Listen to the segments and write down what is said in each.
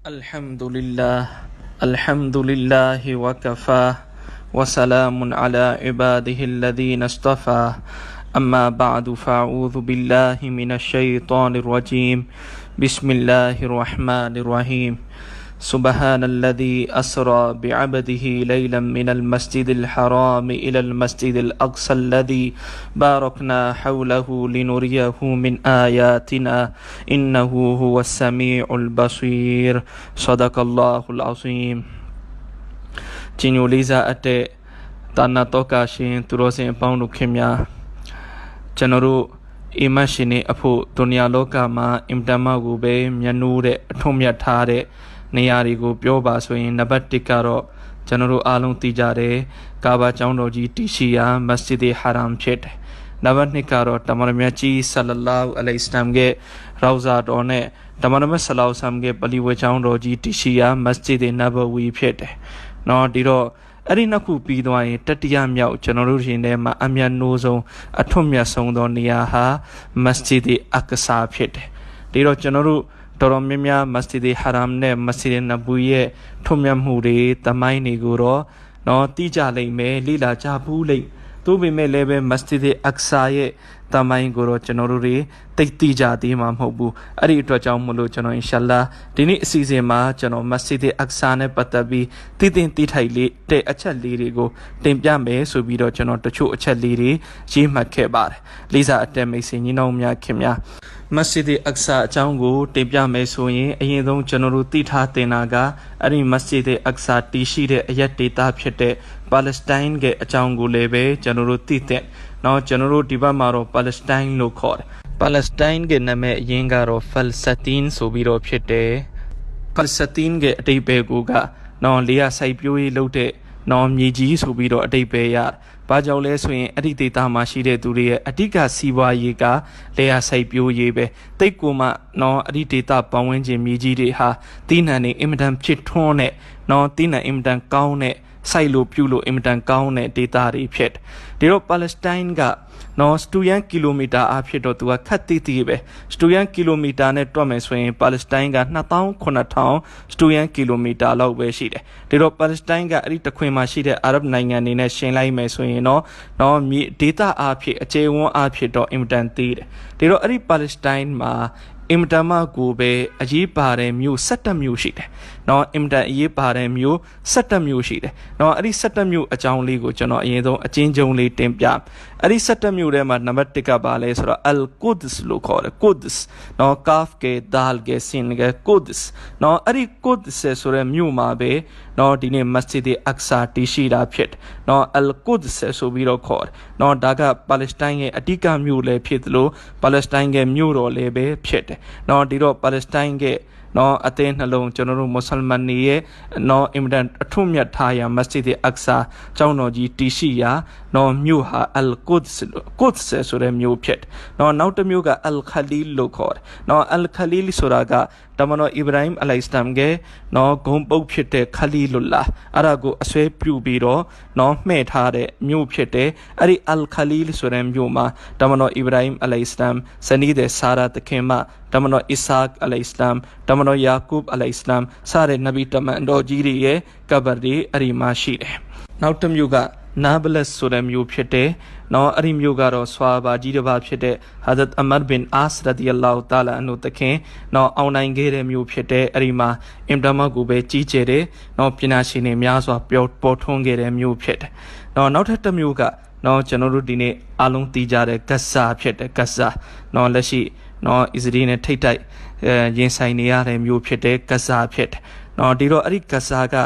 الحمد لله الحمد لله وكفى وسلام على عباده الذين اصطفى أما بعد فأعوذ بالله من الشيطان الرجيم بسم الله الرحمن الرحيم سبحان الذي أسرى بعبده ليلا من المسجد الحرام إلى المسجد الأقصى الذي باركنا حوله لنريه من آياتنا إنه هو السميع البصير صدق الله العظيم ကျင်ညိုလေးစားအပ်တဲ့တာနာတောကရှင်သူတော်စင်အပေါင်းတို့ခင်များကျွန်တော်တို့အိမတ်ရှင်နေအဖို့ဒုနီယာလောကမှာအင်တမကိုပဲမျက်နှိုးတဲ့အထွတ်မြတ်ထားတဲ့ နေရာတွေကိုပြောပါဆိုရင်နံပါတ်1ကတော့ကျွန်တော်တို့အားလုံးသိကြတယ်ကာဘာကျောင်းတော်ကြီးတီရှီယာမစဂျစ်ဟာရမ်ဖြစ်တယ်နံပါတ်2ကတော့တမန်တော်မြတ်ကြီးဆလလာဟူအလိုင်စလမ်ရဲ့ရောဇာတော်နဲ့တမန်တော်မြတ်ဆလောဆမ်ရဲ့ပလီဝေကျောင်းတော်ကြီးတီရှီယာမစဂျစ်နဘဝီဖြစ်တယ်နော်ဒီတော့အဲ့ဒီနှစ်ခုပြီးသွားရင်တတိယမြောက်ကျွန်တော်တို့ရှင်ထဲမှာအမြတ်နိုးဆုံးအထွတ်မြတ်ဆုံးသောနေရာဟာမစဂျစ်အကဆာဖြစ်တယ်ဒီတော့ကျွန်တော်တို့ တော်တော်များများမစဂျစ်ဟာရမ်နဲ့မစဂျစ်နဘူရဲ့ထွတ်မြတ်မှုတွေတမိုင်းတွေကိုတော့နော်တိကြလိမ့်မယ်လိလာကြဘူးလိမ့်သို့ပေမဲ့လည်းပဲမစဂျစ်အက္ဆာရဲ့ တမိုင်းကိုတော့ကျွန်တော်တို့တွေတိတ်တိကြသေးမှာမဟုတ်ဘူးအဲ့ဒီအတွက်ကြောင့်မလို့ကျွန်တော်အင်ရှာလာဒီနေ့အစီအစဉ်မှာကျွန်တော်မစဂျစ်အက္ဆာနဲ့ပတ်သက်ပြီးတည်တင်တည်ထိုက်လေးတဲ့အချက်လေးတွေကိုတင်ပြမယ်ဆိုပြီးတော့ကျွန်တော်တချို့အချက်လေးတွေရေးမှတ်ခဲ့ပါတယ်လေးစားအတက်မိတ်ဆွေညီနောင်များခင်များမစဂျစ်အက္ဆာအကြောင်းကိုတင်ပြမယ်ဆိုရင်အရင်ဆုံးကျွန်တော်တို့သိထားတင်တာကအဲ့ဒီမစဂျစ်အက္ဆာတည်ရှိတဲ့အရက်ဒေတာဖြစ်တဲ့ပါလက်စတိုင်းရဲ့အကြောင်းကိုလည်းပဲကျွန်တော်တို့သိတဲ့။ နောက်ကျွန်တော်တို့ဒီဘက်မှာတော့ပါလက်စတိုင်းလို့ခေါ်တယ်။ပါလက်စတိုင်းရဲ့နာမည်အရင်ကတော့ဖယ်ဆတ်တင်ဆိုပြီးတော့ဖြစ်တယ်။ဖယ်ဆတ်တင်ရဲ့အတိတ်ပဲကိုကနော်လေယာစိုက်ပျိုးရေးလုပ်တဲ့နော်မြေကြီးဆိုပြီးတော့အတိတ်ပဲရ။ဘာကြောင့်လဲဆိုရင်အဲ့ဒီဒေတာမှာရှိတဲ့သူတွေရဲ့အဓိကစီးပွားရေးကလေယာစိုက်ပျိုးရေးပဲ။တိတ်ကိုမှနော်အဲ့ဒီဒေတာပတ်ဝန်းကျင်မြေကြီးတွေဟာတီးနှံနေအင်မတန်ဖြစ်ထွန်းတဲ့နော်တီးနှံအင်မတန်ကောင်းတဲ့ စိုက်လို့ပြုလို့အင်မတန်ကောင်းတဲ့ဒေတာတွေဖြစ်ဒီတော့ပါလက်စတိုင်းကနော်စတူယန်ကီလိုမီတာအဖြစ်တော့သူကခတ်တိတိပဲစတူယန်ကီလိုမီတာနဲ့တွက်မယ်ဆိုရင်ပါလက်စတိုင်းက2900စတူယန်ကီလိုမီတာလောက်ပဲရှိတယ်ဒီတော့ပါလက်စတိုင်းကအဲ့ဒီတခွင်မှာရှိတဲ့အာရဗ်နိုင်ငံတွေနဲ့ရှင်လိုက်မယ်ဆိုရင်တော့နော်မြေဒေတာအဖြစ်အခြေဝန်းအဖြစ်တော့အင်မတန်သေးတယ်ဒီတော့အဲ့ဒီပါလက်စတိုင်းမှာအင်မတန်မှကိုပဲအရေးပါတဲ့မြို့17မြို့ရှိတယ်။ နော်အင်မတန်အရေးပါတဲ့မြို့17မြို့ရှိတယ်။နော်အဲ့ဒီ17မြို့အကြောင်းလေးကိုကျွန်တော်အရင်ဆုံးအချင်းချင်းလေးတင်ပြ။အဲ့ဒီ17မြို့ထဲမှာနံပါတ်1ကပါလဲဆိုတော့ Al Quds လို့ခေါ်တယ်။ Quds နော် Kaf က Dal က Sin က Quds နော်အဲ့ဒီ Quds ဆိုတဲ့မြို့မှာပဲနော်ဒီနေ့ Masjid Aqsa တည်ရှိတာဖြစ်။နော် Al Quds ဆိုပြီးတော့ခေါ်တယ်။နော်ဒါကပါလက်စတိုင်းရဲ့အဓိကမြို့လည်းဖြစ်သလိုပါလက်စတိုင်းရဲ့မြို့တော်လည်းပဲဖြစ်တယ်။နော်ဒီတော့ပါလက်စတိုင်းက နော်အသင်းနှလုံးကျွန်တော်တို့မွတ်စလမန်တွေရဲ့နော်အင်မတန်အထွတ်မြတ်ထားရာမစဂျစ်အက္ဆာကျောင်းတော်ကြီးတည်ရှိရာနော်မြို့ဟာအလ်ကုဒ်စ်ကုဒ်စ်ဆိုတဲ့မြို့ဖြစ်နော်နောက်တစ်မြို့ကအလ်ခလီလ်လို့ခေါ်တယ်နော်အလ်ခလီလ်ဆိုတာကတမန်တော်အီဗရာဟင်အလိုင်စလမ်ကနော်ဂုံပုတ်ဖြစ်တဲ့ခလီလုလာအဲ့ဒါကိုအဆွဲပြုပြီးတော့နော်မှဲ့ထားတဲ့မြို့ဖြစ်တဲ့အဲ့ဒီအလ်ခလီလ်ဆိုတဲ့မြို့မှာတမန်တော်အီဗရာဟင်အလိုင်စလမ်ဇနီးတဲ့ဆာရာတခင်မတမန်တော်အစ္စဟာက်အလိုင်စလမ်တမန်တော်ယာကုဘ်အလိုင်စလမ်စတဲ့နဗီတမန်တော်ကြီးတွေရဲ့ကဘာတွေအဲ့ဒီမှာရှိတယ်နောက်တစ်မြို့က နာဘလတ်ဆိုတဲ့မြို့ဖြစ်တဲ့နော်အဲ့ဒီမြို့ကတော့ဆွာဘာကြီးတစ်ပါးဖြစ်တဲ့ဟာဇတ်အမတ်ဘင်အာစ်ရဒီအလာဟူတာလာအန်ဟူတခင်နော်အောင်နိုင်ခဲ့တဲ့မြို့ဖြစ်တဲ့အဲ့ဒီမှာအင်တမကိုပဲကြီးကျယ်တဲ့နော်ပညာရှင်တွေများစွာပျော်ပေါ်ထွန်းခဲ့တဲ့မြို့ဖြစ်တယ်နော်နောက်ထပ်တစ်မြို့ကနော်ကျွန်တော်တို့ဒီနေ့အားလုံးသိကြတဲ့ဂတ်ဆာဖြစ်တဲ့ဂတ်ဆာနော်လက်ရှိနော်အစ္စရေးနဲ့ထိတ်တိုက်ရင်ဆိုင်နေရတဲ့မြို့ဖြစ်တဲ့ဂတ်ဆာဖြစ်တယ်နော်ဒီတော့အဲ့ဒီဂတ်ဆာက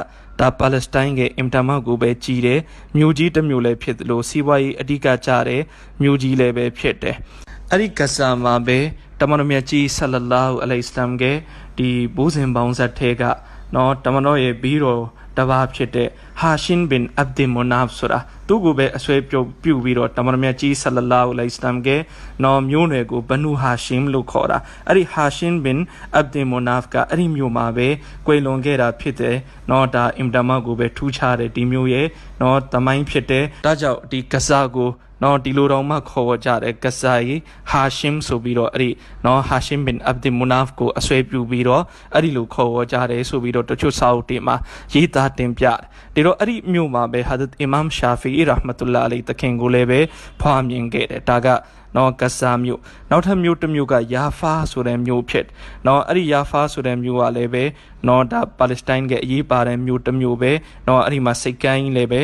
ဒါပါလက်စတိုင်းရဲ့အင်တာမောက်ကိုပဲကြီးတယ်မြို့ကြီးတစ်မြို့လည်းဖြစ်တယ်လို့စီးပွားရေးအဓိကကြတဲ့မြို့ကြီးလည်းပဲဖြစ်တယ်အဲ့ဒီဂဆာမှာပဲတမန်တော်မြတ်ကြီးဆလလာဟူအလိုင်စလမ်ကဒီဘိုးစဉ်ပေါင်းဆက်ထဲကနော်တမန်တော်ရဲ့ပြီးတော့ တပါးဖြစ်တဲ့ဟာရှင်ဘင်အဗ်ဒီမူနာဖ်ဆိုတာသူ့ကိုပဲအဆွဲပြုတ်ပြုတ်ပြီးတော့တမန်တော်မြတ်ကြီးဆလလာဟူအလိုင်စလမ်ကနော်မျိုးနွယ်ကိုဘနူဟာရှင်လို့ခေါ်တာအဲ့ဒီဟာရှင်ဘင်အဗ်ဒီမူနာဖ်ကအဲ့ဒီမျိုးမှာပဲကွယ်လွန်ခဲ့တာဖြစ်တယ်နော်ဒါအင်တမကိုပဲထူးခြားတယ်ဒီမျိုးရဲ့နော်တမိုင်းဖြစ်တယ်ဒါကြောင့်ဒီကစားကို နော်ဒီလိုတော့မှခေါ်ဝကြတယ်ဂဇာယီဟာရှမ်ဆိုပြီးတော့အဲ့ဒီနော်ဟာရှမ်ဘင်အဗ်ဒီမူနာဖ်ကိုအဆွဲပြုပြီးတော့အဲ့ဒီလိုခေါ်ဝကြတယ်ဆိုပြီးတော့တချို့စာအုပ်တွေမှာရေးသားတင်ပြတယ်ဒီတော့အဲ့ဒီမြို့မှာပဲဟာဒတ်အီမမ်ရှာဖီရာဟ်မတူလာအလိုင်တခင်ကိုလည်းပဲဖွားမြင်ခဲ့တယ်ဒါကနော်ကဆာမြို့နောက်ထပ်မြို့တစ်မြို့ကယာဖာဆိုတဲ့မြို့ဖြစ်နော်အဲ့ဒီယာဖာဆိုတဲ့မြို့ကလည်းပဲနော်ဒါပါလက်စတိုင်းကအရေးပါတဲ့မြို့တစ်မြို့ပဲနော်အဲ့ဒီမှာစိတ်ကမ်းလည်းပဲ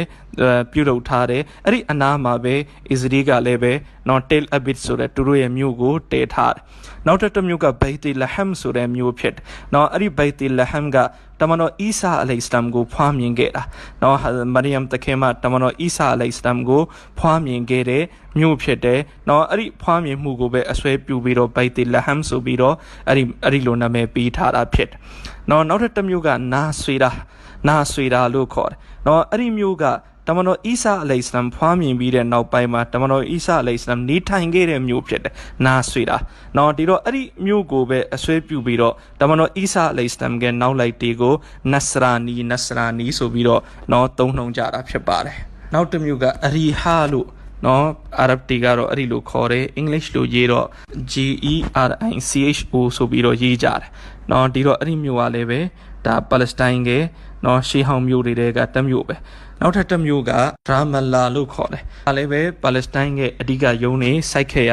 ပြုလုပ်ထားတယ်အဲ့ဒီအနားမှာပဲအစ္စရေးကလည်းပဲနော်တယ်အဘစ်ဆိုတဲ့သူတို့ရဲ့မြို့ကိုတည်ထားတယ်နောက်တစ်မြို့ကဘိတ်တီလဟမ်ဆိုတဲ့မြို့ဖြစ်နော်အဲ့ဒီဘိတ်တီလဟမ်ကတမန်တော်အီဆာအလိုင်စလမ်ကိုဖွားမြင်ခဲ့တာနော်မရိယမ်တခင်မတမန်တော်အီဆာအလိုင်စလမ်ကိုဖွားမြင်ခဲ့တဲ့မြို့ဖြစ်တယ်နော်အဲ့ဒီဖွားမြင်မှုကိုပဲအစွဲပြုပြီးတော့ဘိုက်တီလဟမ်ဆိုပြီးတော့အဲ့ဒီအဲ့ဒီလိုနာမည်ပေးထားတာဖြစ်နော်နောက်ထပ်တစ်မျိုးကနာဆွေတာနာဆွေတာလို့ခေါ်တယ်နော်အဲ့ဒီမျိုးက တမန်တော်အီဆာအလိစလမ်ဖွားမြင်ပြီးတဲ့နောက်ပိုင်းမှာတမန်တော်အီဆာအလိစလမ်နေထိုင်ခဲ့တဲ့မြို့ဖြစ်တယ်။နာဆွေတာ။နော်ဒီတော့အဲ့ဒီမြို့ကိုပဲအဆွဲပြုပြီးတော့တမန်တော်အီဆာအလိစလမ်ကနောက်လိုက်တီကိုနဆရာနီနဆရာနီဆိုပြီးတော့နော်သုံးနှုံကြတာဖြစ်ပါတယ်။နောက်တစ်မျိုးကအရီဟာလို့နော်အာရဗ်တီကတော့အဲ့ဒီလိုခေါ်တယ်အင်္ဂလိပ်လိုရေးတော့ G E R I C H O ဆိုပြီးတော့ရေးကြတယ်နော်ဒီတော့အဲ့ဒီမျိုးကလည်းပဲဒါပါလက်စတိုင်းကနော်ရှေးဟောင်းမျိုးတွေကတမျိုးပဲ နောက်ထပ်တစ်မျိုးကဒရာမလာလို့ခေါ်တယ်။ဒါလည်းပဲပါလက်စတိုင်းရဲ့အဓိကယုံနေစိုက်ခဲ့ရ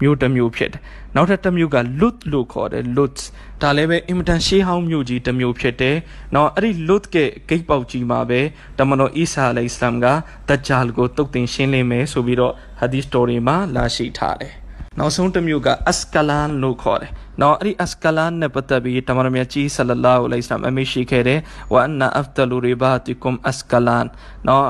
မျိုးတစ်မျိုးဖြစ်တယ်။နောက်ထပ်တစ်မျိုးကလွတ်လို့ခေါ်တယ်လွတ်ဒါလည်းပဲအင်မတန်ရှေးဟောင်းမျိုးကြီးတစ်မျိုးဖြစ်တယ်။နောက်အဲ့ဒီလွတ်ကဂိတ်ပေါက်ကြီးမှာပဲတမန်တော်အီဆာအလိုင်စလမ်ကဒဂျာလ်ကိုတုတ်တင်ရှင်းလင်းမယ်ဆိုပြီးတော့ဟာဒီစတိုရီမှာလာရှိထားတယ်။ နောက်ဆုံးတစ်မျိုးကအစကလန်လို့ခေါ်တယ်။နော်အဲ့ဒီအစကလန်နဲ့ပတ်သက်ပြီးတမန်တော်မြတ်ကြီးဆလလာဟူအလိုင်စလမ်အမိရှိခဲ့တယ်ဝအန်နာအဖဒလူရီဘာတီကွမ်အစကလန်နော်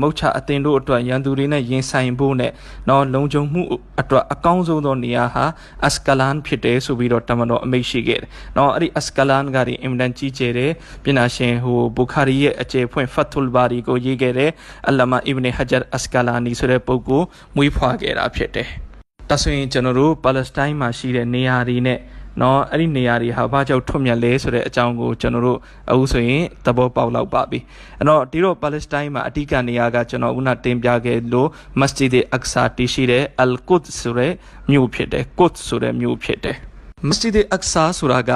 မုတ်ချအတင်တို့အတွက်ရန်သူတွေနဲ့ရင်ဆိုင်ဖို့နဲ့နော်လုံခြုံမှုအတွက်အကောင်းဆုံးသောနေရာဟာအစကလန်ဖြစ်တယ်ဆိုပြီးတော့တမန်တော်အမိရှိခဲ့တယ်။နော်အဲ့ဒီအစကလန်ကဒီအင်မတန်ကြီးကျယ်တဲ့ပြည်နာရှင်ဟိုဘူခါရီရဲ့အကျေဖွင့်ဖတ်တူလ်ဘာရီကိုရေးခဲ့တဲ့အလမာအီဘ်နေဟဂျ်အစကလာနီဆိုတဲ့ပုဂ္ဂိုလ်မွေးဖွားခဲ့တာဖြစ်တယ်။ ဒါဆိုရင်ကျွန်တော်တို့ပါလက်စတိုင်းမှာရှိတဲ့နေရာတွေနဲ့နော်အဲ့ဒီနေရာတွေဟာဘာကြောင့်ထွတ်မြတ်လဲဆိုတဲ့အကြောင်းကိုကျွန်တော်တို့အခုဆိုရင်သဘောပေါက်လောက်ပါပြီအဲ့တော့ဒီတော့ပါလက်စတိုင်းမှာအဓိကနေရာကကျွန်တော်ဦးနာတင်ပြခဲ့လို့မစဂျစ်အက်ဆာတရှိတဲ့အလ်ကုဒ်ဆိုတဲ့မြို့ဖြစ်တယ်ကုဒ်ဆိုတဲ့မြို့ဖြစ်တယ်မစဂျစ်အက်ဆာဆိုတာက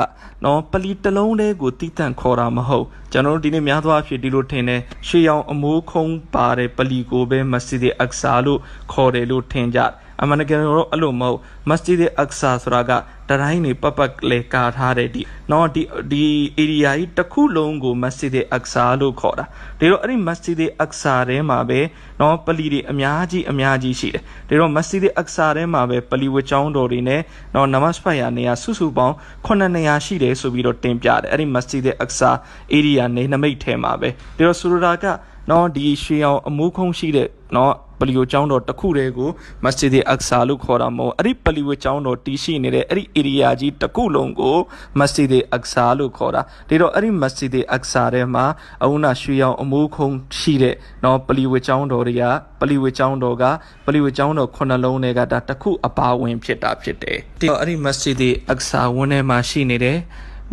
နော်ပလီတလုံးလေးကိုတိတန့်ခေါ်တာမဟုတ်ကျွန်တော်တို့ဒီနေ့များသောအားဖြင့်ဒီလိုထင်တယ်ရှေးရောင်အမိုးခုံးပါတဲ့ပလီကိုပဲမစဂျစ်အက်ဆာလို့ခေါ်တယ်လို့ထင်ကြတယ် အမှန်တကယ်တော့အဲ့လိုမဟုတ်မစဂျစ်အက်ဆာဆိုတာကတတိုင်းနေပတ်ပတ်လေကာထားတဲ့ဒီနော်ဒီဒီ area ကြီးတစ်ခုလုံးကိုမစဂျစ်အက်ဆာလို့ခေါ်တာဒါတော့အဲ့ဒီမစဂျစ်အက်ဆာထဲမှာပဲနော်ပလီတွေအများကြီးအများကြီးရှိတယ်ဒါတော့မစဂျစ်အက်ဆာထဲမှာပဲပလီဝတ်ကျောင်းတော်တွေနဲ့နော်နမတ်ဖတ်ရနေရစုစုပေါင်း9နေရာရှိတယ်ဆိုပြီးတော့တင်ပြတယ်အဲ့ဒီမစဂျစ်အက်ဆာ area နေနမိတ်ထဲမှာပဲဒါတော့ဆိုလိုတာက နော်ဒီရွှေအောင်အမိုးခုံးရှိတဲ့နော်ပလီယိုကျောင်းတော်တစ်ခုတည်းကိုမစဂျစ်အက်ဆာလို့ခေါ်တာမဟုတ်အဲ့ဒီပလီယိုကျောင်းတော်တည်ရှိနေတဲ့အဲ့ဒီ area ကြီးတစ်ခုလုံးကိုမစဂျစ်အက်ဆာလို့ခေါ်တာဒါတော့အဲ့ဒီမစဂျစ်အက်ဆာထဲမှာအဝနာရွှေရောင်အမိုးခုံရှိတဲ့နော်ပလီယိုကျောင်းတော်တွေကပလီယိုကျောင်းတော်ကပလီယိုကျောင်းတော်ခုနှလုံးတွေကဒါတစ်ခုအပါဝင်ဖြစ်တာဖြစ်တယ်ဒါတော့အဲ့ဒီမစဂျစ်အက်ဆာဝန်းထဲမှာရှိနေတဲ့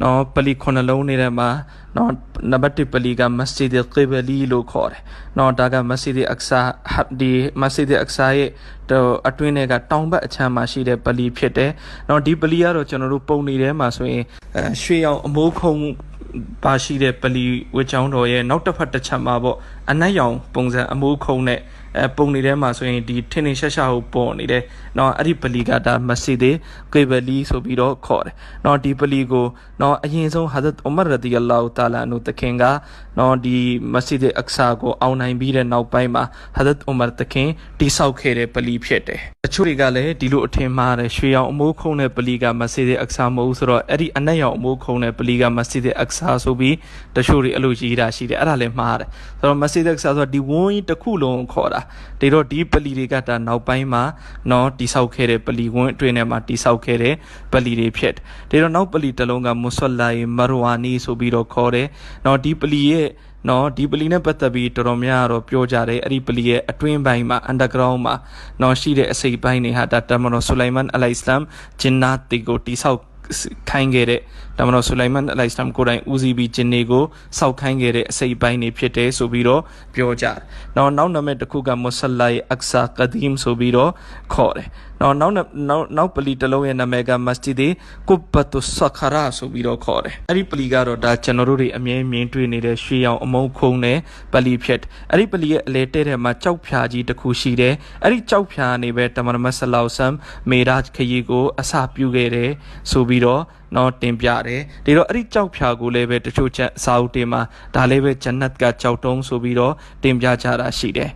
နော်ပလီခုနှလုံးနေတဲ့မှာနော်နံပါတ်1ပလီကမစဂျစ်ကိဘလီလို့ခေါ်တယ်နော်ဒါကမစဂျစ်အက်ဆာဟတ်ဒီမစဂျစ်အက်ဆာရဲ့အတွင်းထဲကတောင်ဘက်အချမ်းမှာရှိတဲ့ပလီဖြစ်တယ်နော်ဒီပလီကတော့ကျွန်တော်တို့ပုံနေထဲမှာဆိုရင်ရွှေရောင်အမိုးခုံပါရှိတဲ့ပလီဝစ်ချောင်းတော်ရဲ့နောက်တစ်ဖက်တစ်ချက်မှာပေါ့ အနက်ရောင်ပုံစံအမိုးခုံနဲ့အဲပုံနေထဲမှာဆိုရင်ဒီထင်းထင်းရှားရှားကိုပေါ်နေတယ်။နော်အဲ့ဒီပလီကဒါမစီဒေကေဘလီဆိုပြီးတော့ခေါ်တယ်။နော်ဒီပလီကိုနော်အရင်ဆုံးဟာဇတ်ဥမာရဒီအလ္လာဟူတာလာနုတခင်ကနော်ဒီမစီဒေအက်ဆာကိုအောင်နိုင်ပြီးတဲ့နောက်ပိုင်းမှာဟာဇတ်ဥမာတခင်တိဆောက်ခဲ့တဲ့ပလီဖြစ်တယ်။တချို့တွေကလည်းဒီလိုအထင်မှားတယ်ရွှေရောင်အမိုးခုံတဲ့ပလီကမစီဒေအက်ဆာမဟုတ်ဆိုတော့အဲ့ဒီအနက်ရောင်အမိုးခုံတဲ့ပလီကမစီဒေအက်ဆာဆိုပြီးတချို့တွေအဲ့လိုရေးတာရှိတယ်အဲ့ဒါလည်းမှားတယ်။ဆိုတော့မစီဒေအက်ဆာဆိုတော့ဒီဝန်းကြီးတစ်ခုလုံးခေါ်တာဒါတော့ဒီပလီတွေကဒါနောက်ပိုင်းမှာနော်တိဆောက်ခဲ့တဲ့ပလီဝန်းအတွင်းထဲမှာတိဆောက်ခဲ့တဲ့ပလီတွေဖြစ်တယ်ဒါတော့နောက်ပလီတစ်လုံးကမွဆလာယမရဝါနီဆိုပြီးတော့ခေါ်တယ်နော်ဒီပလီရဲ့နော်ဒီပလီနဲ့ပတ်သက်ပြီးတော်တော်များတော့ပြောကြတယ်အဲ့ဒီပလီရဲ့အတွင်းပိုင်းမှာ underground မှာနော်ရှိတဲ့အစိပ်ပိုင်းတွေဟာဒါတမန်တော်ဆူလိုင်မန်အလိုင်စလမ်ဂျင်နာတီကိုတိဆောက်ခိုင်းခဲ့တဲ့ တမန်တော်ဆူလိုင်မန်အလိုင်စလမ်ကိုယ်တိုင်ဦးစီးပြီးဂျင်းတွေကိုစောက်ခိုင်းခဲ့တဲ့အစိပ်ပိုင်းတွေဖြစ်တယ်ဆိုပြီးတော့ပြောကြတယ်။နောက်နောက်နံပါတ်တစ်ခုကမွဆလိုင်အက်ဆာကဒီမ်ဆိုပြီးတော့ခေါ်တယ်။နောက်နောက်နောက်နောက်ပလီတစ်လုံးရဲ့နာမည်ကမစဂျစ်ဒီကုဘတ်တုဆခရာဆိုပြီးတော့ခေါ်တယ်။အဲ့ဒီပလီကတော့ဒါကျွန်တော်တို့တွေအမြဲမြင်တွေ့နေတဲ့ရွှေရောင်အမုံခုံနဲ့ပလီဖြစ်အဲ့ဒီပလီရဲ့အလေတဲ့ထဲမှာကြောက်ဖြာကြီးတစ်ခုရှိတယ်။အဲ့ဒီကြောက်ဖြာနေပဲတမန်တော်မဆလောက်ဆမ်မေရာခရီကိုအစာပြုခဲ့တယ်ဆိုပြီးတော့ နော်တင်ပြတယ်ဒီတော့အဲ့ဒီကြောက်ဖြာကိုလည်းပဲတချို့ချက်စာအုပ်တွေမှာဒါလည်းပဲဂျန်နတ်ကကြောက်တုံးဆိုပြီးတော့တင်ပြကြတာရှိတယ်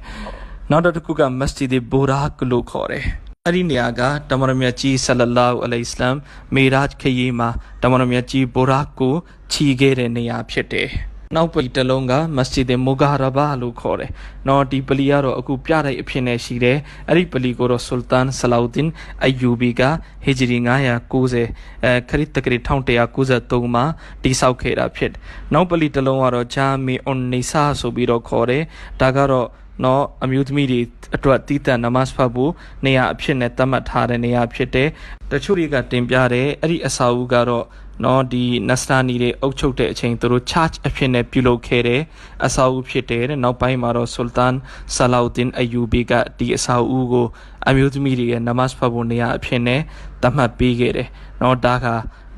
နောက်တစ်ခုကမစဂျစ်ဒီဘူရာကလို့ခေါ်တယ်အဲ့ဒီနေရာကတမန်တော်မြတ်ကြီးဆလလာဟူအလိုင်စလမ်မေရာခရီးမှာတမန်တော်မြတ်ကြီးဘူရာကိုခြီးခဲ့တဲ့နေရာဖြစ်တယ် နောက်ပလီတစ်လုံးကမစဂျစ်ဒ်မူဂါရဘာလို့ခေါ်တယ်။နော်ဒီပလီကတော့အခုပြတဲ့အဖြစ်နဲ့ရှိတယ်။အဲ့ဒီပလီကိုတော့ဆူလ်တန်ဆလာဥဒင်အယူဘီကဟီဂျရီ990အဲခရစ်တကရီ1193မှာတိဆောက်ခဲ့တာဖြစ်။နောက်ပလီတစ်လုံးကတော့ဂျာမီအွန်နီဆာဆိုပြီးတော့ခေါ်တယ်။ဒါကတော့ နော်အမျိုးသမီးတွေအတွက်တည်တံနမတ်ဖတ်ဖို့နေရာအဖြစ်နဲ့သတ်မှတ်ထားတဲ့နေရာဖြစ်တယ်။တချို့တွေကတင်ပြတယ်အဲ့ဒီအစာအုပ်ကတော့နော်ဒီနစတာနီတွေအုပ်ချုပ်တဲ့အချိန်သူတို့ charge အဖြစ်နဲ့ပြုလုပ်ခဲ့တဲ့အစာအုပ်ဖြစ်တယ်တဲ့နောက်ပိုင်းမှာတော့ဆူလ်တန်ဆလာဥဒင်အယူဘီကဒီအစာအုပ်ကိုအမျိုးသမီးတွေရဲ့နမတ်ဖတ်ဖို့နေရာအဖြစ်နဲ့သတ်မှတ်ပေးခဲ့တယ်နော်ဒါက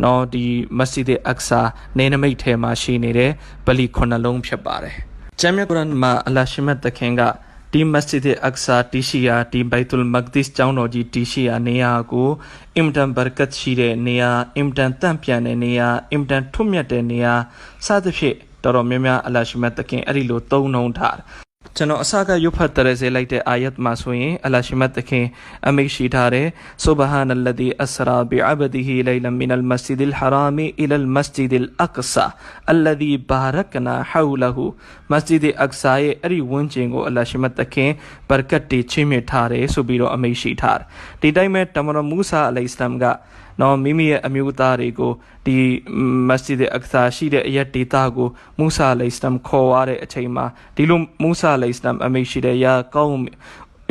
နော်ဒီမစဂျစ်အက်ဆာနေနမိတ်ထဲမှာရှိနေတဲ့ဗလီခုနှလုံးဖြစ်ပါတယ် ဂျမ်မြတ်ကုရ်အန်မှာအလ္လာရှိမတ်တခင်ကဒီမစဂျစ်အက်ဆာတီရှိယာဒီဘိုက်တူလ်မက်ဒစ်ကျောင်းတော်ကြီးတီရှိယာနေရာကိုအင်မတန်ဘရကတ်ရှိတဲ့နေရာအင်မတန်တန့်ပြန်တဲ့နေရာအင်မတန်ထွတ်မြတ်တဲ့နေရာစသဖြင့်တော်တော်များများအလ္လာရှိမတ်တခင်အဲ့ဒီလိုသုံးနှုံထားတယ် ကျွန်တော်အစကရုပ်ဖတ်တရစေလိုက်တဲ့အာယတ်မှာဆိုရင်အလရှိမတ်တခင်အမိတ်ရှိထားတယ်ဆူဘဟာနလဒီအစရာဘီအဘဒီဟီလိုင်လမင်အလ်မစဂျစ်အလ်ဟရာမီအီလလ်မစဂျစ်အလ်အကဆာအလဒီဘာရကနာဟူလဟူမစဂျစ်အကဆာရဲ့အဲ့ဒီဝန်းကျင်ကိုအလရှိမတ်တခင်ဘရကတ်တီချင်းမြထားတယ်ဆိုပြီးတော့အမိတ်ရှိထားတယ်ဒီတိုင်းပဲတမန်တော်မူဆာအလိုင်စလမ်က နော်မိမိရဲ့အမျိုးသားတွေကိုဒီမစဂျစ်အကဆာရှိတဲ့အရက်ဒေတာကိုမူဆာအလိုင်စလမ်ခေါ်ရတဲ့အချိန်မှာဒီလိုမူဆာအလိုင်စလမ်အမိရှိတဲ့ယာကောင်း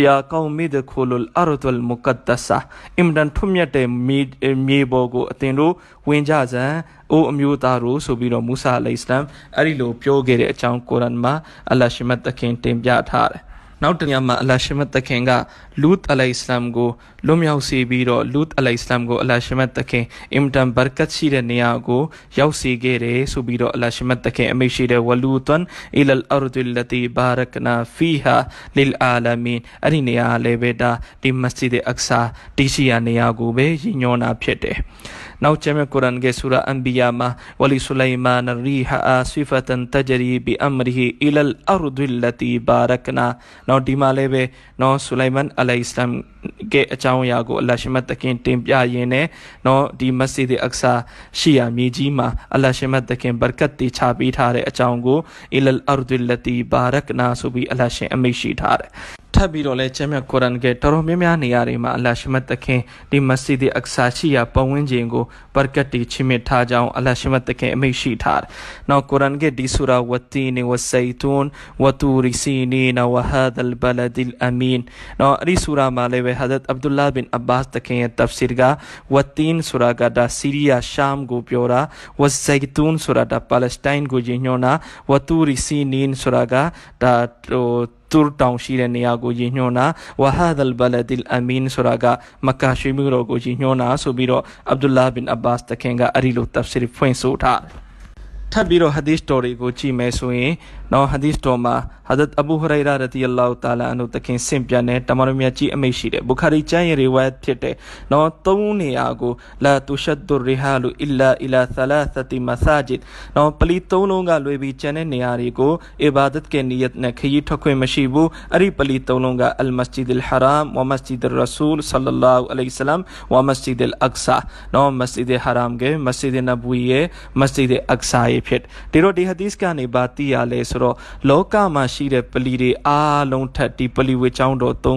ယာကောင်းမိဒခူလ်အာရဒ်လ်မုကဒ္ဒဆာအင်ဒန်ထွမြတ်တဲ့မြေမြေပေါ်ကိုအတင်တို့ဝင်ကြစံအိုးအမျိုးသားတို့ဆိုပြီးတော့မူဆာအလိုင်စလမ်အဲ့ဒီလိုပြောခဲ့တဲ့အကြောင်းကုရ်အန်မှာအလ္လာဟ်ရှိမတ်တခင်တင်ပြထားတယ် နောက်တညမှာအလ္လာရှိမတ်တခင်ကလူတ်အလိုင်စလမ်ကိုလွတ်မြောက်စေပြီးတော့လူတ်အလိုင်စလမ်ကိုအလ္လာရှိမတ်တခင်အင်တန်ဘရကတ်ရှိတဲ့နေရာကိုရောက်စေခဲ့တယ်ဆိုပြီးတော့အလ္လာရှိမတ်တခင်အမိရှိတဲ့ဝလူတန်အီလ်အာရဒ်လတီဘာရကနာဖီဟာလီလ်အာလမင်အဲ့ဒီနေရာလည်းပဲဒါဒီမစဂျစ်အက်ဆာတီရှိယာနေရာကိုပဲရည်ညွှန်းတာဖြစ်တယ် နောက်ကျမ်းကုရ်အန်ရဲ့ဆူရာအန်ဘီယာမှာဝလီဆူလိုင်မန်ရီဟာအာဆီဖတန်တဂျရီဘီအမရီဟီအီလလ်အာရဒ်လတီဘာရကနာနောက်ဒီမှာလည်းပဲနော်ဆူလိုင်မန်အလိုင်အစ္စလမ်ကဲအကြောင်းအရာကိုအလရှိမတ်တခင်တင်ပြရင်းနဲ့နော်ဒီမစဂျစ်အက်ဆာရှိရာမြေကြီးမှာအလရှိမတ်တခင်ဘရကတ်တီချပေးထားတဲ့အကြောင်းကိုအီလလ်အာရဒ်လတီဘာရကနာဆိုပြီးအလရှင်အမိတ်ရှိထားတယ် ထပ်ပြီးတော့လဲကျမ်းမြတ်ကုရ်အန်ကတော်တော်များများနေရာတွေမှာအလ္လာဟ်ရှမတ်တခင်ဒီမစဂျစ်အက်ဆာရှိရာပတ်ဝန်းကျင်ကိုဘရကတ်တီချီးမြှင့်ထားကြောင်းအလ္လာဟ်ရှမတ်တခင်အမိန့်ရှိထားတယ်။နောက်ကုရ်အန်ကဒီဆူရာဝတ်တီနီဝတ်ဆိုင်တွန်ဝတူရီစီနီနဝဟာဒလ်ဘလဒ်အမင်နောက်အဒီဆူရာမှာလည်းပဲဟာဇတ်အဗ်ဒူလာဘင်အဘာစ်တခင်ရဲ့တဖ်ဆီရ်ကဝတ်တင်ဆူရာကဒါဆီးရီးယားရှမ်ကိုပြောတာဝတ်ဆိုင်တွန်ဆူရာဒါပါလက်စတိုင်းကိုညွှန်းတာဝတူရီစီနီနဆူရာကဒါဟို တူတောင်ရှိတဲ့နေရာကိုရည်ညွှန်းတာဝဟာဒလ်ဘလဒ်အမင်ဆိုတာကမက္ကာရှိမြို့တော်ကိုရည်ညွှန်းတာဆိုပြီးတော့အဗ်ဒူလာဘင်အဘာစ်တခင်ကအဲ့ဒီလိုတဖ်ဆီရ်ဖွင့်ဆိုထားတယ်ထပ်ပြီးတော့ဟာဒီစ်တော်တွေကိုကြည့်မယ်ဆိုရင်နော်ဟာဒီစ်တော်မှာဟာဇတ်အဘူဟရိုင်ရာရတီအလာဟ်တာလာအန်တို့တခင်ဆင့်ပြန်တဲ့တမန်တော်မြတ်ကြီးအမိတ်ရှိတယ်ဘူခါရီကျမ်းရဲ့ရီဝတ်ဖြစ်တယ်နော်သုံးနေရာကိုလာတူရှတ်ဒူရီဟာလူအီလာအီလာသလာသတီမဆာဂျစ်နော်ပလီသုံးလုံးကလွယ်ပြီးကျန်တဲ့နေရာတွေကိုအီဘာဒတ်ကနီယတ်နဲ့ခရီးထွက်ခွင့်မရှိဘူးအဲ့ဒီပလီသုံးလုံးကအလ်မစဂျစ်အလ်ဟရမ်ဝမစဂျစ်အလ်ရဆူလ်ဆလလာဟူအလိုင်ဆလမ်ဝမစဂျစ်အလ်အက်ဆာနော်မစဂျစ်ဟရမ်ကမစဂျစ်နဘူီရဲ့မစဂျစ်အက်ဆာရဲ့ဖြစ်ဒီတော့ဒီဟာဒီစ်ကနေဘာသိရလဲဆိုတော့လောကမှာရှိတဲ့ပလီတွေအားလုံးထက်ဒီပလီဝေချောင်းတော်၃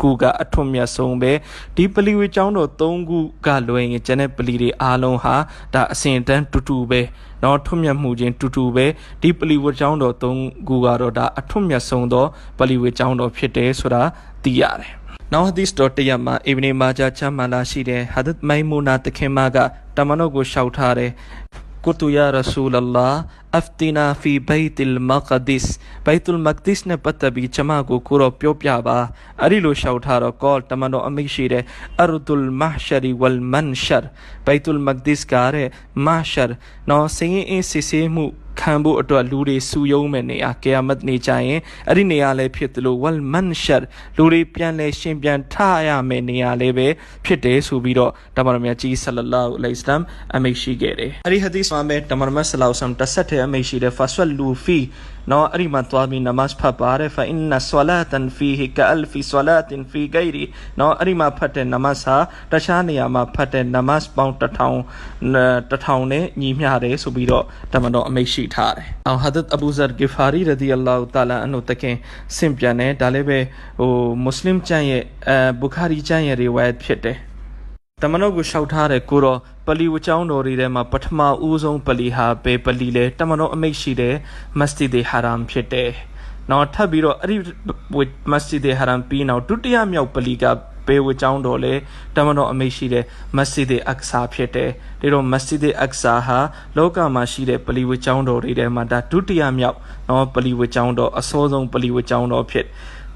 ခုကအထွတ်မြတ်ဆုံးပဲဒီပလီဝေချောင်းတော်၃ခုကလွယ်ရင်ကျန်တဲ့ပလီတွေအားလုံးဟာဒါအစဉ်တန်းတူတူပဲနော်ထွတ်မြတ်မှုချင်းတူတူပဲဒီပလီဝေချောင်းတော်၃ခုကတော့ဒါအထွတ်မြတ်ဆုံးသောပလီဝေချောင်းတော်ဖြစ်တယ်ဆိုတာသိရတယ်နောက်ဟဒီစ်တော်တရမှာအီဗနီမာဂျာချမ်းမာလာရှိတဲ့ဟာဒတ်မိုင်မူနာတခင်မကတမန်တော်ကိုရှောက်ထားတယ်ကုတူယာရဆူလလာ အဖတီနာဖီဘိတ်အလ်မကဒစ်ဘိတ်အလ်မကဒစ်နဲ့ပတ်သက်ပြီးကျွန်မကိုကိုတော့ပြောပြပါအဲ့ဒီလိုရှောက်ထားတော့ကောတမန်တော်အမိရှိတဲ့အရဒုလ်မဟရှရီဝလ်မန်ရှရဘိတ်အလ်မကဒစ်ကတဲ့မဟရှရနော်စင်းအင်းစစ်ဆေးမှုခံဖို့အတွက်လူတွေစုယုံမဲ့နေရာကယာမတ်နေကြရင်အဲ့ဒီနေရာလည်းဖြစ်တယ်လို့ဝလ်မန်ရှတ်လူတွေပြန်လဲရှင်ပြန်ထရမယ့်နေရာလည်းပဲဖြစ်တယ်ဆိုပြီးတော့တမန်တော်မြတ်ကြီးဆလလာဟူအလိုင်စလမ်အမိတ်ရှိခဲ့တယ်အဲ့ဒီဟဒီစ်မှာပဲတမန်တော်မြတ်ဆလောဆမ်တဆက်တဲ့အမိတ်ရှိတယ်ဖာဆွတ်လူဖီနော်အဲ့ဒီမှာသွားပြီးနမတ်ဖတ်ပါတယ်ဖာအင်နဆလာတန်ဖီဟီကအလ်ဖီဆလာတင်ဖီဂိရီနော်အဲ့ဒီမှာဖတ်တဲ့နမတ်ဟာတခြားနေရာမှာဖတ်တဲ့နမတ်ပေါင်းတစ်ထောင်တစ်ထောင်နဲ့ညီမျှတယ်ဆိုပြီးတော့တမန်တော်အမိတ်ရှိထားတယ်။အောင်ဟာဒတ်အဘူဇာဂီဖာရီရဒီအလ္လာဟူတာလာအန်ဟူတခင်ဆင့်ပြန်တယ်ဒါလည်းပဲဟိုမွတ်စလင်ကျမ်းရဲ့အဲဘူခါရီကျမ်းရဲ့ရီဝိုင်ဖြစ်တယ်။တမန်တော်ကိုရှောက်ထားတဲ့ကိုတော့ ပလီဝကျောင်းတော်တွေထဲမှာပထမဦးဆုံးပလီဟာဘယ်ပလီလဲတမန်တော်အမိတ်ရှိတဲ့မစဂျစ်ဒီဟာရမ်ဖြစ်တယ်။နောက်ထပ်ပြီးတော့အဲ့ဒီမစဂျစ်ဒီဟာရမ်ပြီးနောက်ဒုတိယမြောက်ပလီကဘေဝကျောင်းတော်လဲတမန်တော်အမိတ်ရှိတဲ့မစဂျစ်ဒီအက္ဆာဖြစ်တယ်။ဒါတော့မစဂျစ်ဒီအက္ဆာဟာလောကမှာရှိတဲ့ပလီဝကျောင်းတော်တွေထဲမှာဒါဒုတိယမြောက်နော်ပလီဝကျောင်းတော်အစောဆုံးပလီဝကျောင်းတော်ဖြစ်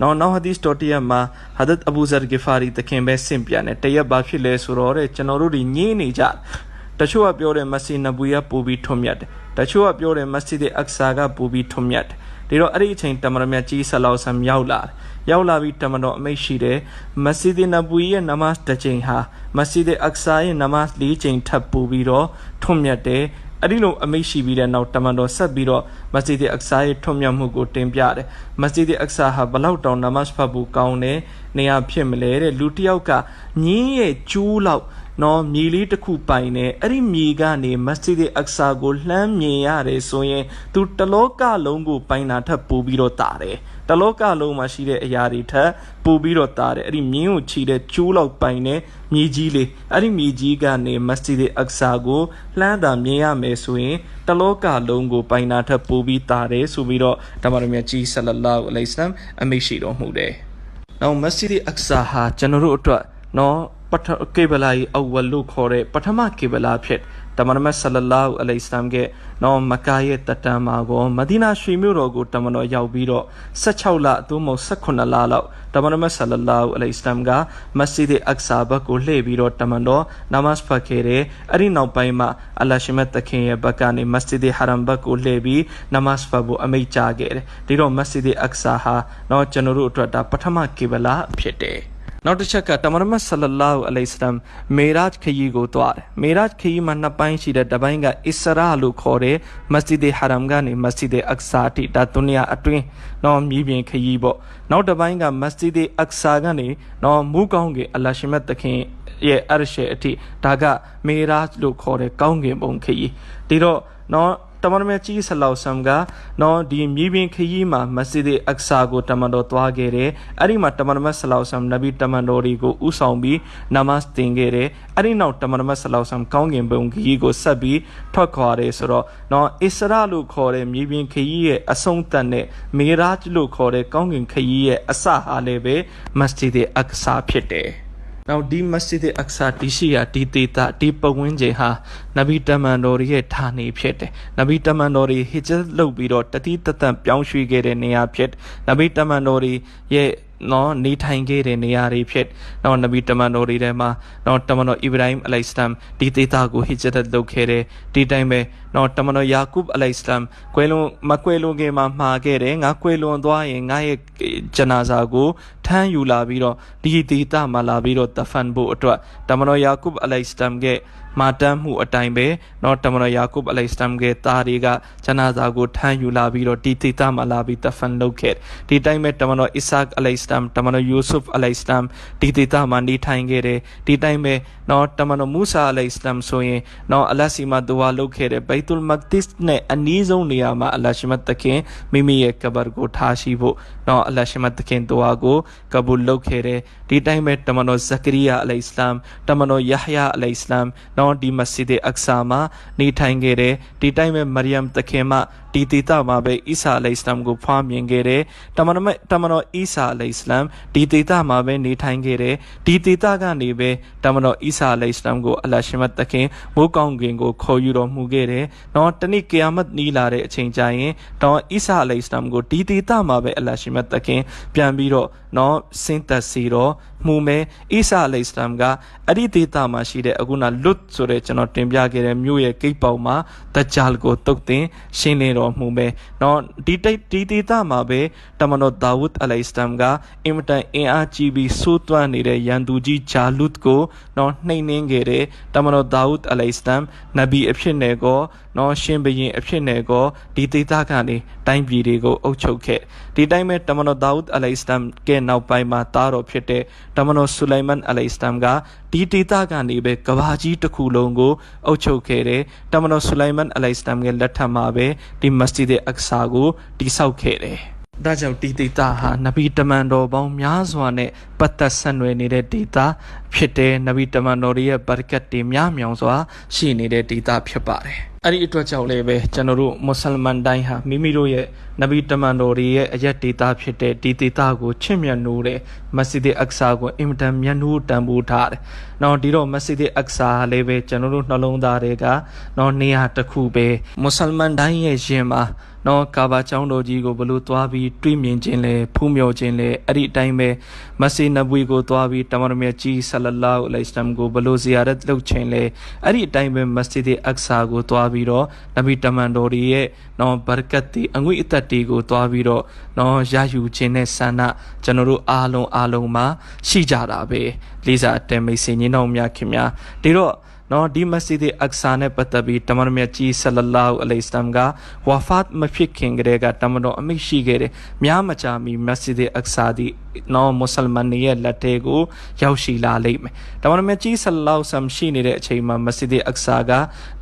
နော်နောက်ဟဒီစ်တော်တရမှာဟာဒတ်အဘူဇာဂီဖာရီတခင်ပဲဆင့်ပြန်တယ်တရက်ဘာဖြစ်လဲဆိုတော့တဲ့ကျွန်တော်တို့ဒီညင်းနေကြတချို့ကပြောတယ်မစီနဘူယပူပြီးထွန်မြတ်တယ်တချို့ကပြောတယ်မစဂျစ်အက္ဆာကပူပြီးထွန်မြတ်တယ်ဒါတော့အဲ့ဒီအချိန်တမန်တော်မြတ်ကြီးဆလောက်ဆမ်ရောက်လာတယ်ရောက်လာပြီးတမန်တော်အမိတ်ရှိတယ်မစဂျစ်နဘူရဲ့နမတ်တစ်ချိန်ဟာမစဂျစ်အက္ဆာရဲ့နမတ်၄ချိန်ထပ်ပူပြီးတော့ထွန်မြတ်တယ် အဲ့ဒီလိုအမိတ်ရှိပြီးတဲ့နောက်တမန်တော်ဆက်ပြီးတော့မစဂျစ်အက္ဆာရဲ့ထွံ့မြတ်မှုကိုတင်ပြတယ်မစဂျစ်အက္ဆာဟာဘလောက်တောင်နမတ်ဖတ်ဖို့ကောင်းတယ်နေရာဖြစ်မလဲတဲ့လူတစ်ယောက်ကညင်းရဲ့ကျူးလောက် နော်မြေလေးတစ်ခုပိုင်နေအဲ့ဒီမြေကနေမစဂျစ်အက္ဆာကိုလှမ်းမြင်ရတယ်ဆိုရင်သူတလောကလုံးကိုပိုင်တာထပ်ပို့ပြီးတော့တာတယ်တလောကလုံးမှာရှိတဲ့အရာတွေထက်ပိုပြီးတော့တာတယ်အဲ့ဒီမြင်းကိုချီတဲ့ကျိုးလောက်ပိုင်တဲ့မြေကြီးလေးအဲ့ဒီမြေကြီးကနေမစဂျစ်အက္ဆာကိုလှမ်းတာမြင်ရမယ်ဆိုရင်တလောကလုံးကိုပိုင်တာထက်ပိုပြီးတာတယ်ဆိုပြီးတော့ဓမ္မတော်မြတ်ကြီးဆလလာဟူအလိုင်စလမ်အမိရှိတော်မူတယ်။နောက်မစဂျစ်အက္ဆာဟာကျွန်တော်တို့အတွက်နော် ပထကေဘလာအဝလလို့ခေါ်တဲ့ပထမကေဘလာဖြစ်တမန်တော်ဆလလာဟူအလိုင်စလမ်ကနော်မကာရဲ့တတန်မှာကောမဒီနာရွှေမြို့တော်ကိုတမန်တော်ရောက်ပြီးတော့16လအသို့မဟုတ်18လလောက်တမန်တော်ဆလလာဟူအလိုင်စလမ်ကမစဂျစ်အက္ဆာဘတ်ကိုလှည့်ပြီးတော့တမန်တော်နမတ်ဖတ်ခဲ့တယ်အဲ့ဒီနောက်ပိုင်းမှာအလရှိမတ်တခင်ရဲ့ဘက်ကနေမစဂျစ်ဟရမ်ဘတ်ကိုလှည့်ပြီးနမတ်ဖတ်ဖို့အမိန့်ကြားခဲ့တယ်ဒီတော့မစဂျစ်အက္ဆာဟာနော်ကျွန်တော်တို့အတွက်ဒါပထမကေဘလာဖြစ်တယ် နောက်တစ်ချက်ကတမန်တော်ဆလလာဟူအလိုင်စလမ်မေရာဂျ်ခရီးကိုတွားတယ်မေရာဂျ်ခရီးမှာနှစ်ပိုင်းရှိတဲ့တစ်ပိုင်းကအစ္စရာလို့ခေါ်တဲ့မစဂျစ်ဟရမ်ကနေမစဂျစ်အက္ဆာတိဒါဒုနီယာအတွင်းနော်မြေပြင်ခရီးပေါ့နောက်တစ်ပိုင်းကမစဂျစ်အက္ဆာကနေနော်မူကောင်းကအလရှိမတ်တခင်ရဲ့အရရှေအထိဒါကမေရာဂျ်လို့ခေါ်တဲ့ကောင်းကင်ဘုံခရီးဒီတော့နော် တမန်တော်မြတ်ကြီးဆလောက်ဆမ်ကနော်ဒီမြေပြင်ခရီးမှာမစဂျစ်အက္ဆာကိုတမန်တော်သွားခဲ့တယ်အဲ့ဒီမှာတမန်တော်မြတ်ဆလောက်ဆမ်နဗီတမန်တော်တွေကိုဥဆောင်ပြီးနမတ်တင်ခဲ့တယ်အဲ့ဒီနောက်တမန်တော်မြတ်ဆလောက်ဆမ်ကောင်းကင်ဘုံခရီးကိုဆက်ပြီးထွက်ခွာတယ်ဆိုတော့နော်အစ္စရာလို့ခေါ်တဲ့မြေပြင်ခရီးရဲ့အဆုံးသတ်နဲ့မေရာဂျ်လို့ခေါ်တဲ့ကောင်းကင်ခရီးရဲ့အစဟာလည်းပဲမစဂျစ်အက္ဆာဖြစ်တယ် နောက်ဒီမစဂျစ်အက္ဆာဒီရှိယာဒီတေတာဒီပဝင်းကျင်ဟာနဗီတမန်တော်ရဲ့ဌာနေဖြစ်တယ်နဗီတမန်တော်ဟစ်ဂျတ်လုပ်ပြီးတော့တတိတတန်ပြောင်းရွှေ့ခဲ့တဲ့နေရာဖြစ်နဗီတမန်တော်ရဲ့ နော်နေထိုင်ခဲ့တဲ့နေရာတွေဖြစ်နော်နဗီတမန်တော်တွေထဲမှာနော်တမန်တော်အီဗရာဟင်အလိုင်စလမ်ဒီဒေတာကိုဟစ်ဂျတ်လုပ်ခဲ့တယ်ဒီတိုင်းပဲနော်တမန်တော်ယာကုဘ်အလိုင်စလမ်ကွယ်လွန်မကွယ်လွန်ခင်မှာမှာခဲ့တယ်ငါကွယ်လွန်သွားရင်ငါရဲ့ဂျနာဇာကိုထမ်းယူလာပြီးတော့ဒီဒေတာမှာလာပြီးတော့တဖန်ဖို့အတွက်တမန်တော်ယာကုဘ်အလိုင်စလမ်က မာတမ်းမှုအတိုင်းပဲနော်တမန်တော်ယာကုဘ်အလိုင်စလမ်ရဲ့သားတွေကဂျနာဇာကိုထမ်းယူလာပြီးတော့ဒီဒေတာမှာလာပြီးတဖန်လုပ်ခဲ့ဒီတိုင်းပဲတမန်တော်အစ္စက်အလိုင်စလမ်တမန်တော်ယူဆုဖ်အလိုင်စလမ်ဒီဒေတာမှာနေထိုင်ခဲ့တယ်ဒီတိုင်းပဲနော်တမန်တော်မူဆာအလိုင်စလမ်ဆိုရင်နော်အလစီမာဒူဝါလုပ်ခဲ့တယ်ဘိုက်တူလ်မက်ဒစ်နဲ့အနီးဆုံးနေရာမှာအလရှိမတ်တခင်မိမိရဲ့ကဘာကိုထားရှိဖို့နော်အလရှိမတ်တခင်ဒူဝါကိုကဘူလ်လုပ်ခဲ့တယ်ဒီတိုင်းပဲတမန်တော်ဇကရီယာအလိုင်စလမ်တမန်တော်ယဟယာအလိုင်စလမ်နော်ဒီမစဂျစ်အက္ဆာမှာနေထိုင်ခဲ့တယ်ဒီတိုင်းပဲမရီယမ်တခင်မ ဒီဒေသမှာပဲအီဆာအလိုင်စလမ်ကိုဖွားမြင်ခဲ့တယ်တမန်တော်တမန်တော်အီဆာအလိုင်စလမ်ဒီဒေသမှာပဲနေထိုင်ခဲ့တယ်ဒီဒေသကနေပဲတမန်တော်အီဆာအလိုင်စလမ်ကိုအလ္လာရှိမတ်တခင်မိုးကောင်းကင်ကိုခေါ်ယူတော်မူခဲ့တယ်နော်တနေ့ကိယာမတ်နီးလာတဲ့အချိန်ကျရင်တော့အီဆာအလိုင်စလမ်ကိုဒီဒေသမှာပဲအလ္လာရှိမတ်တခင်ပြန်ပြီးတော့နော်ဆင်းသက်စီတော့မှုမဲအီဆာအလိုင်စလမ်ကအဲ့ဒီဒေသမှာရှိတဲ့အခုနလွတ်ဆိုတဲ့ကျွန်တော်တင်ပြခဲ့တဲ့မြို့ရဲ့ဂိတ်ပေါက်မှာဒဂျာလ်ကိုတုတ်တင်ရှင်းလင်းတော်မူမဲနော်ဒီတိတ်ဒီဒေသမှာပဲတမန်တော်ဒါဝုဒ်အလိုင်စလမ်ကအင်မတန်အင်အားကြီးပြီးစိုးသွမ်းနေတဲ့ရန်သူကြီးဂျာလုတ်ကိုနော်နှိမ်နှင်းခဲ့တဲ့တမန်တော်ဒါဝုဒ်အလိုင်စလမ်နဗီအဖြစ်နဲ့ကော နော်ရှင်ဘရင်အဖြစ်နဲ့ကောဒီဒေသကနေတိုင်းပြည်တွေကိုအုပ်ချုပ်ခဲ့ဒီတိုင်းပဲတမန်တော်ဒါဝုဒ်အလိုင်စလမ်ကနောက်ပိုင်းမှာတားတော်ဖြစ်တဲ့တမန်တော်ဆူလိုင်မန်အလိုင်စလမ်ကဒီဒေသကနေပဲကဘာကြီးတစ်ခုလုံးကိုအုပ်ချုပ်ခဲ့တယ်တမန်တော်ဆူလိုင်မန်အလိုင်စလမ်ရဲ့လက်ထက်မှာပဲဒီမစဂျစ်အက္ဆာကိုတည်ဆောက်ခဲ့တယ်ဒါကြောင့်ဒီဒေတာဟာနဗီတမန်တော်ပေါင်းများစွာနဲ့ပတ်သက်ဆက်နွယ်နေတဲ့ဒေတာဖြစ်တဲ့နဗီတမန်တော်ရဲ့ဘာရကတ်တွေများမြောင်စွာရှိနေတဲ့ဒေတာဖြစ်ပါတယ် အဲ့ဒီအတွက်ကြောင့်လည်းပဲကျွန်တော်တို့မွတ်စလမန်တိုင်းဟာမိမိတို့ရဲ့နဗီတမန်တော်ရဲ့အရက်ဒေတာဖြစ်တဲ့ဒီဒေတာကိုချစ်မြတ်နိုးတဲ့မစဂျစ်အက္ဆာကိုအင်မတန်မြတ်နိုးတန်ဖိုးထားတယ်။နောက်ဒီတော့မစဂျစ်အက္ဆာလည်းပဲကျွန်တော်တို့နှလုံးသားတွေကနော်နေရာတစ်ခုပဲမွတ်စလမန်တိုင်းရဲ့ရင်မှာ နော်ကာဘာကျောင်းတော်ကြီးကိုဘလို့သွားပြီးတွေ့မြင်ခြင်းလဲဖူးမြော်ခြင်းလဲအဲ့ဒီအတိုင်းပဲမဆီနဘွီကိုသွားပြီးတမန်တော်မြတ်ကြီးဆလလာဟူအလိုင်စလမ်ကိုဘလို့ဇီယာရတ်လုပ်ခြင်းလဲအဲ့ဒီအတိုင်းပဲမစဂျစ်အက္ဆာကိုသွားပြီးတော့နဗီတမန်တော်ရဲ့နော်ဘာရကတ်တီအငွေအသက်တွေကိုသွားပြီးတော့နော်ရယူခြင်းနဲ့ဆန္ဒကျွန်တော်တို့အားလုံးအားလုံးမှာရှိကြတာပဲလေးစားအတဲမိတ်ဆွေညီနောင်များခင်များဒီတော့ နော်ဒီမစဂျစ်အက္ဆာနဲ့ပတ်သက်ပြီးတမန်တော်မြတ်ကြီးဆလလာဟူအလိုင်စလမ်ကဝါဖတ်မဖြစ်ခင်ကတည်းကတမန်တော်အမိတ်ရှိခဲ့တယ်များမကြာမီမစဂျစ်အက္ဆာဒီ နော်မွတ်စလမန်တွေရဲ့လက်ထဲကိုရောက်ရှိလာလိမ့်မယ်။ဒါမှမဟုတ်ကြီးဆလလောက်ဆမ်ရှိနေတဲ့အချိန်မှာမစဂျစ်အက္ဆာက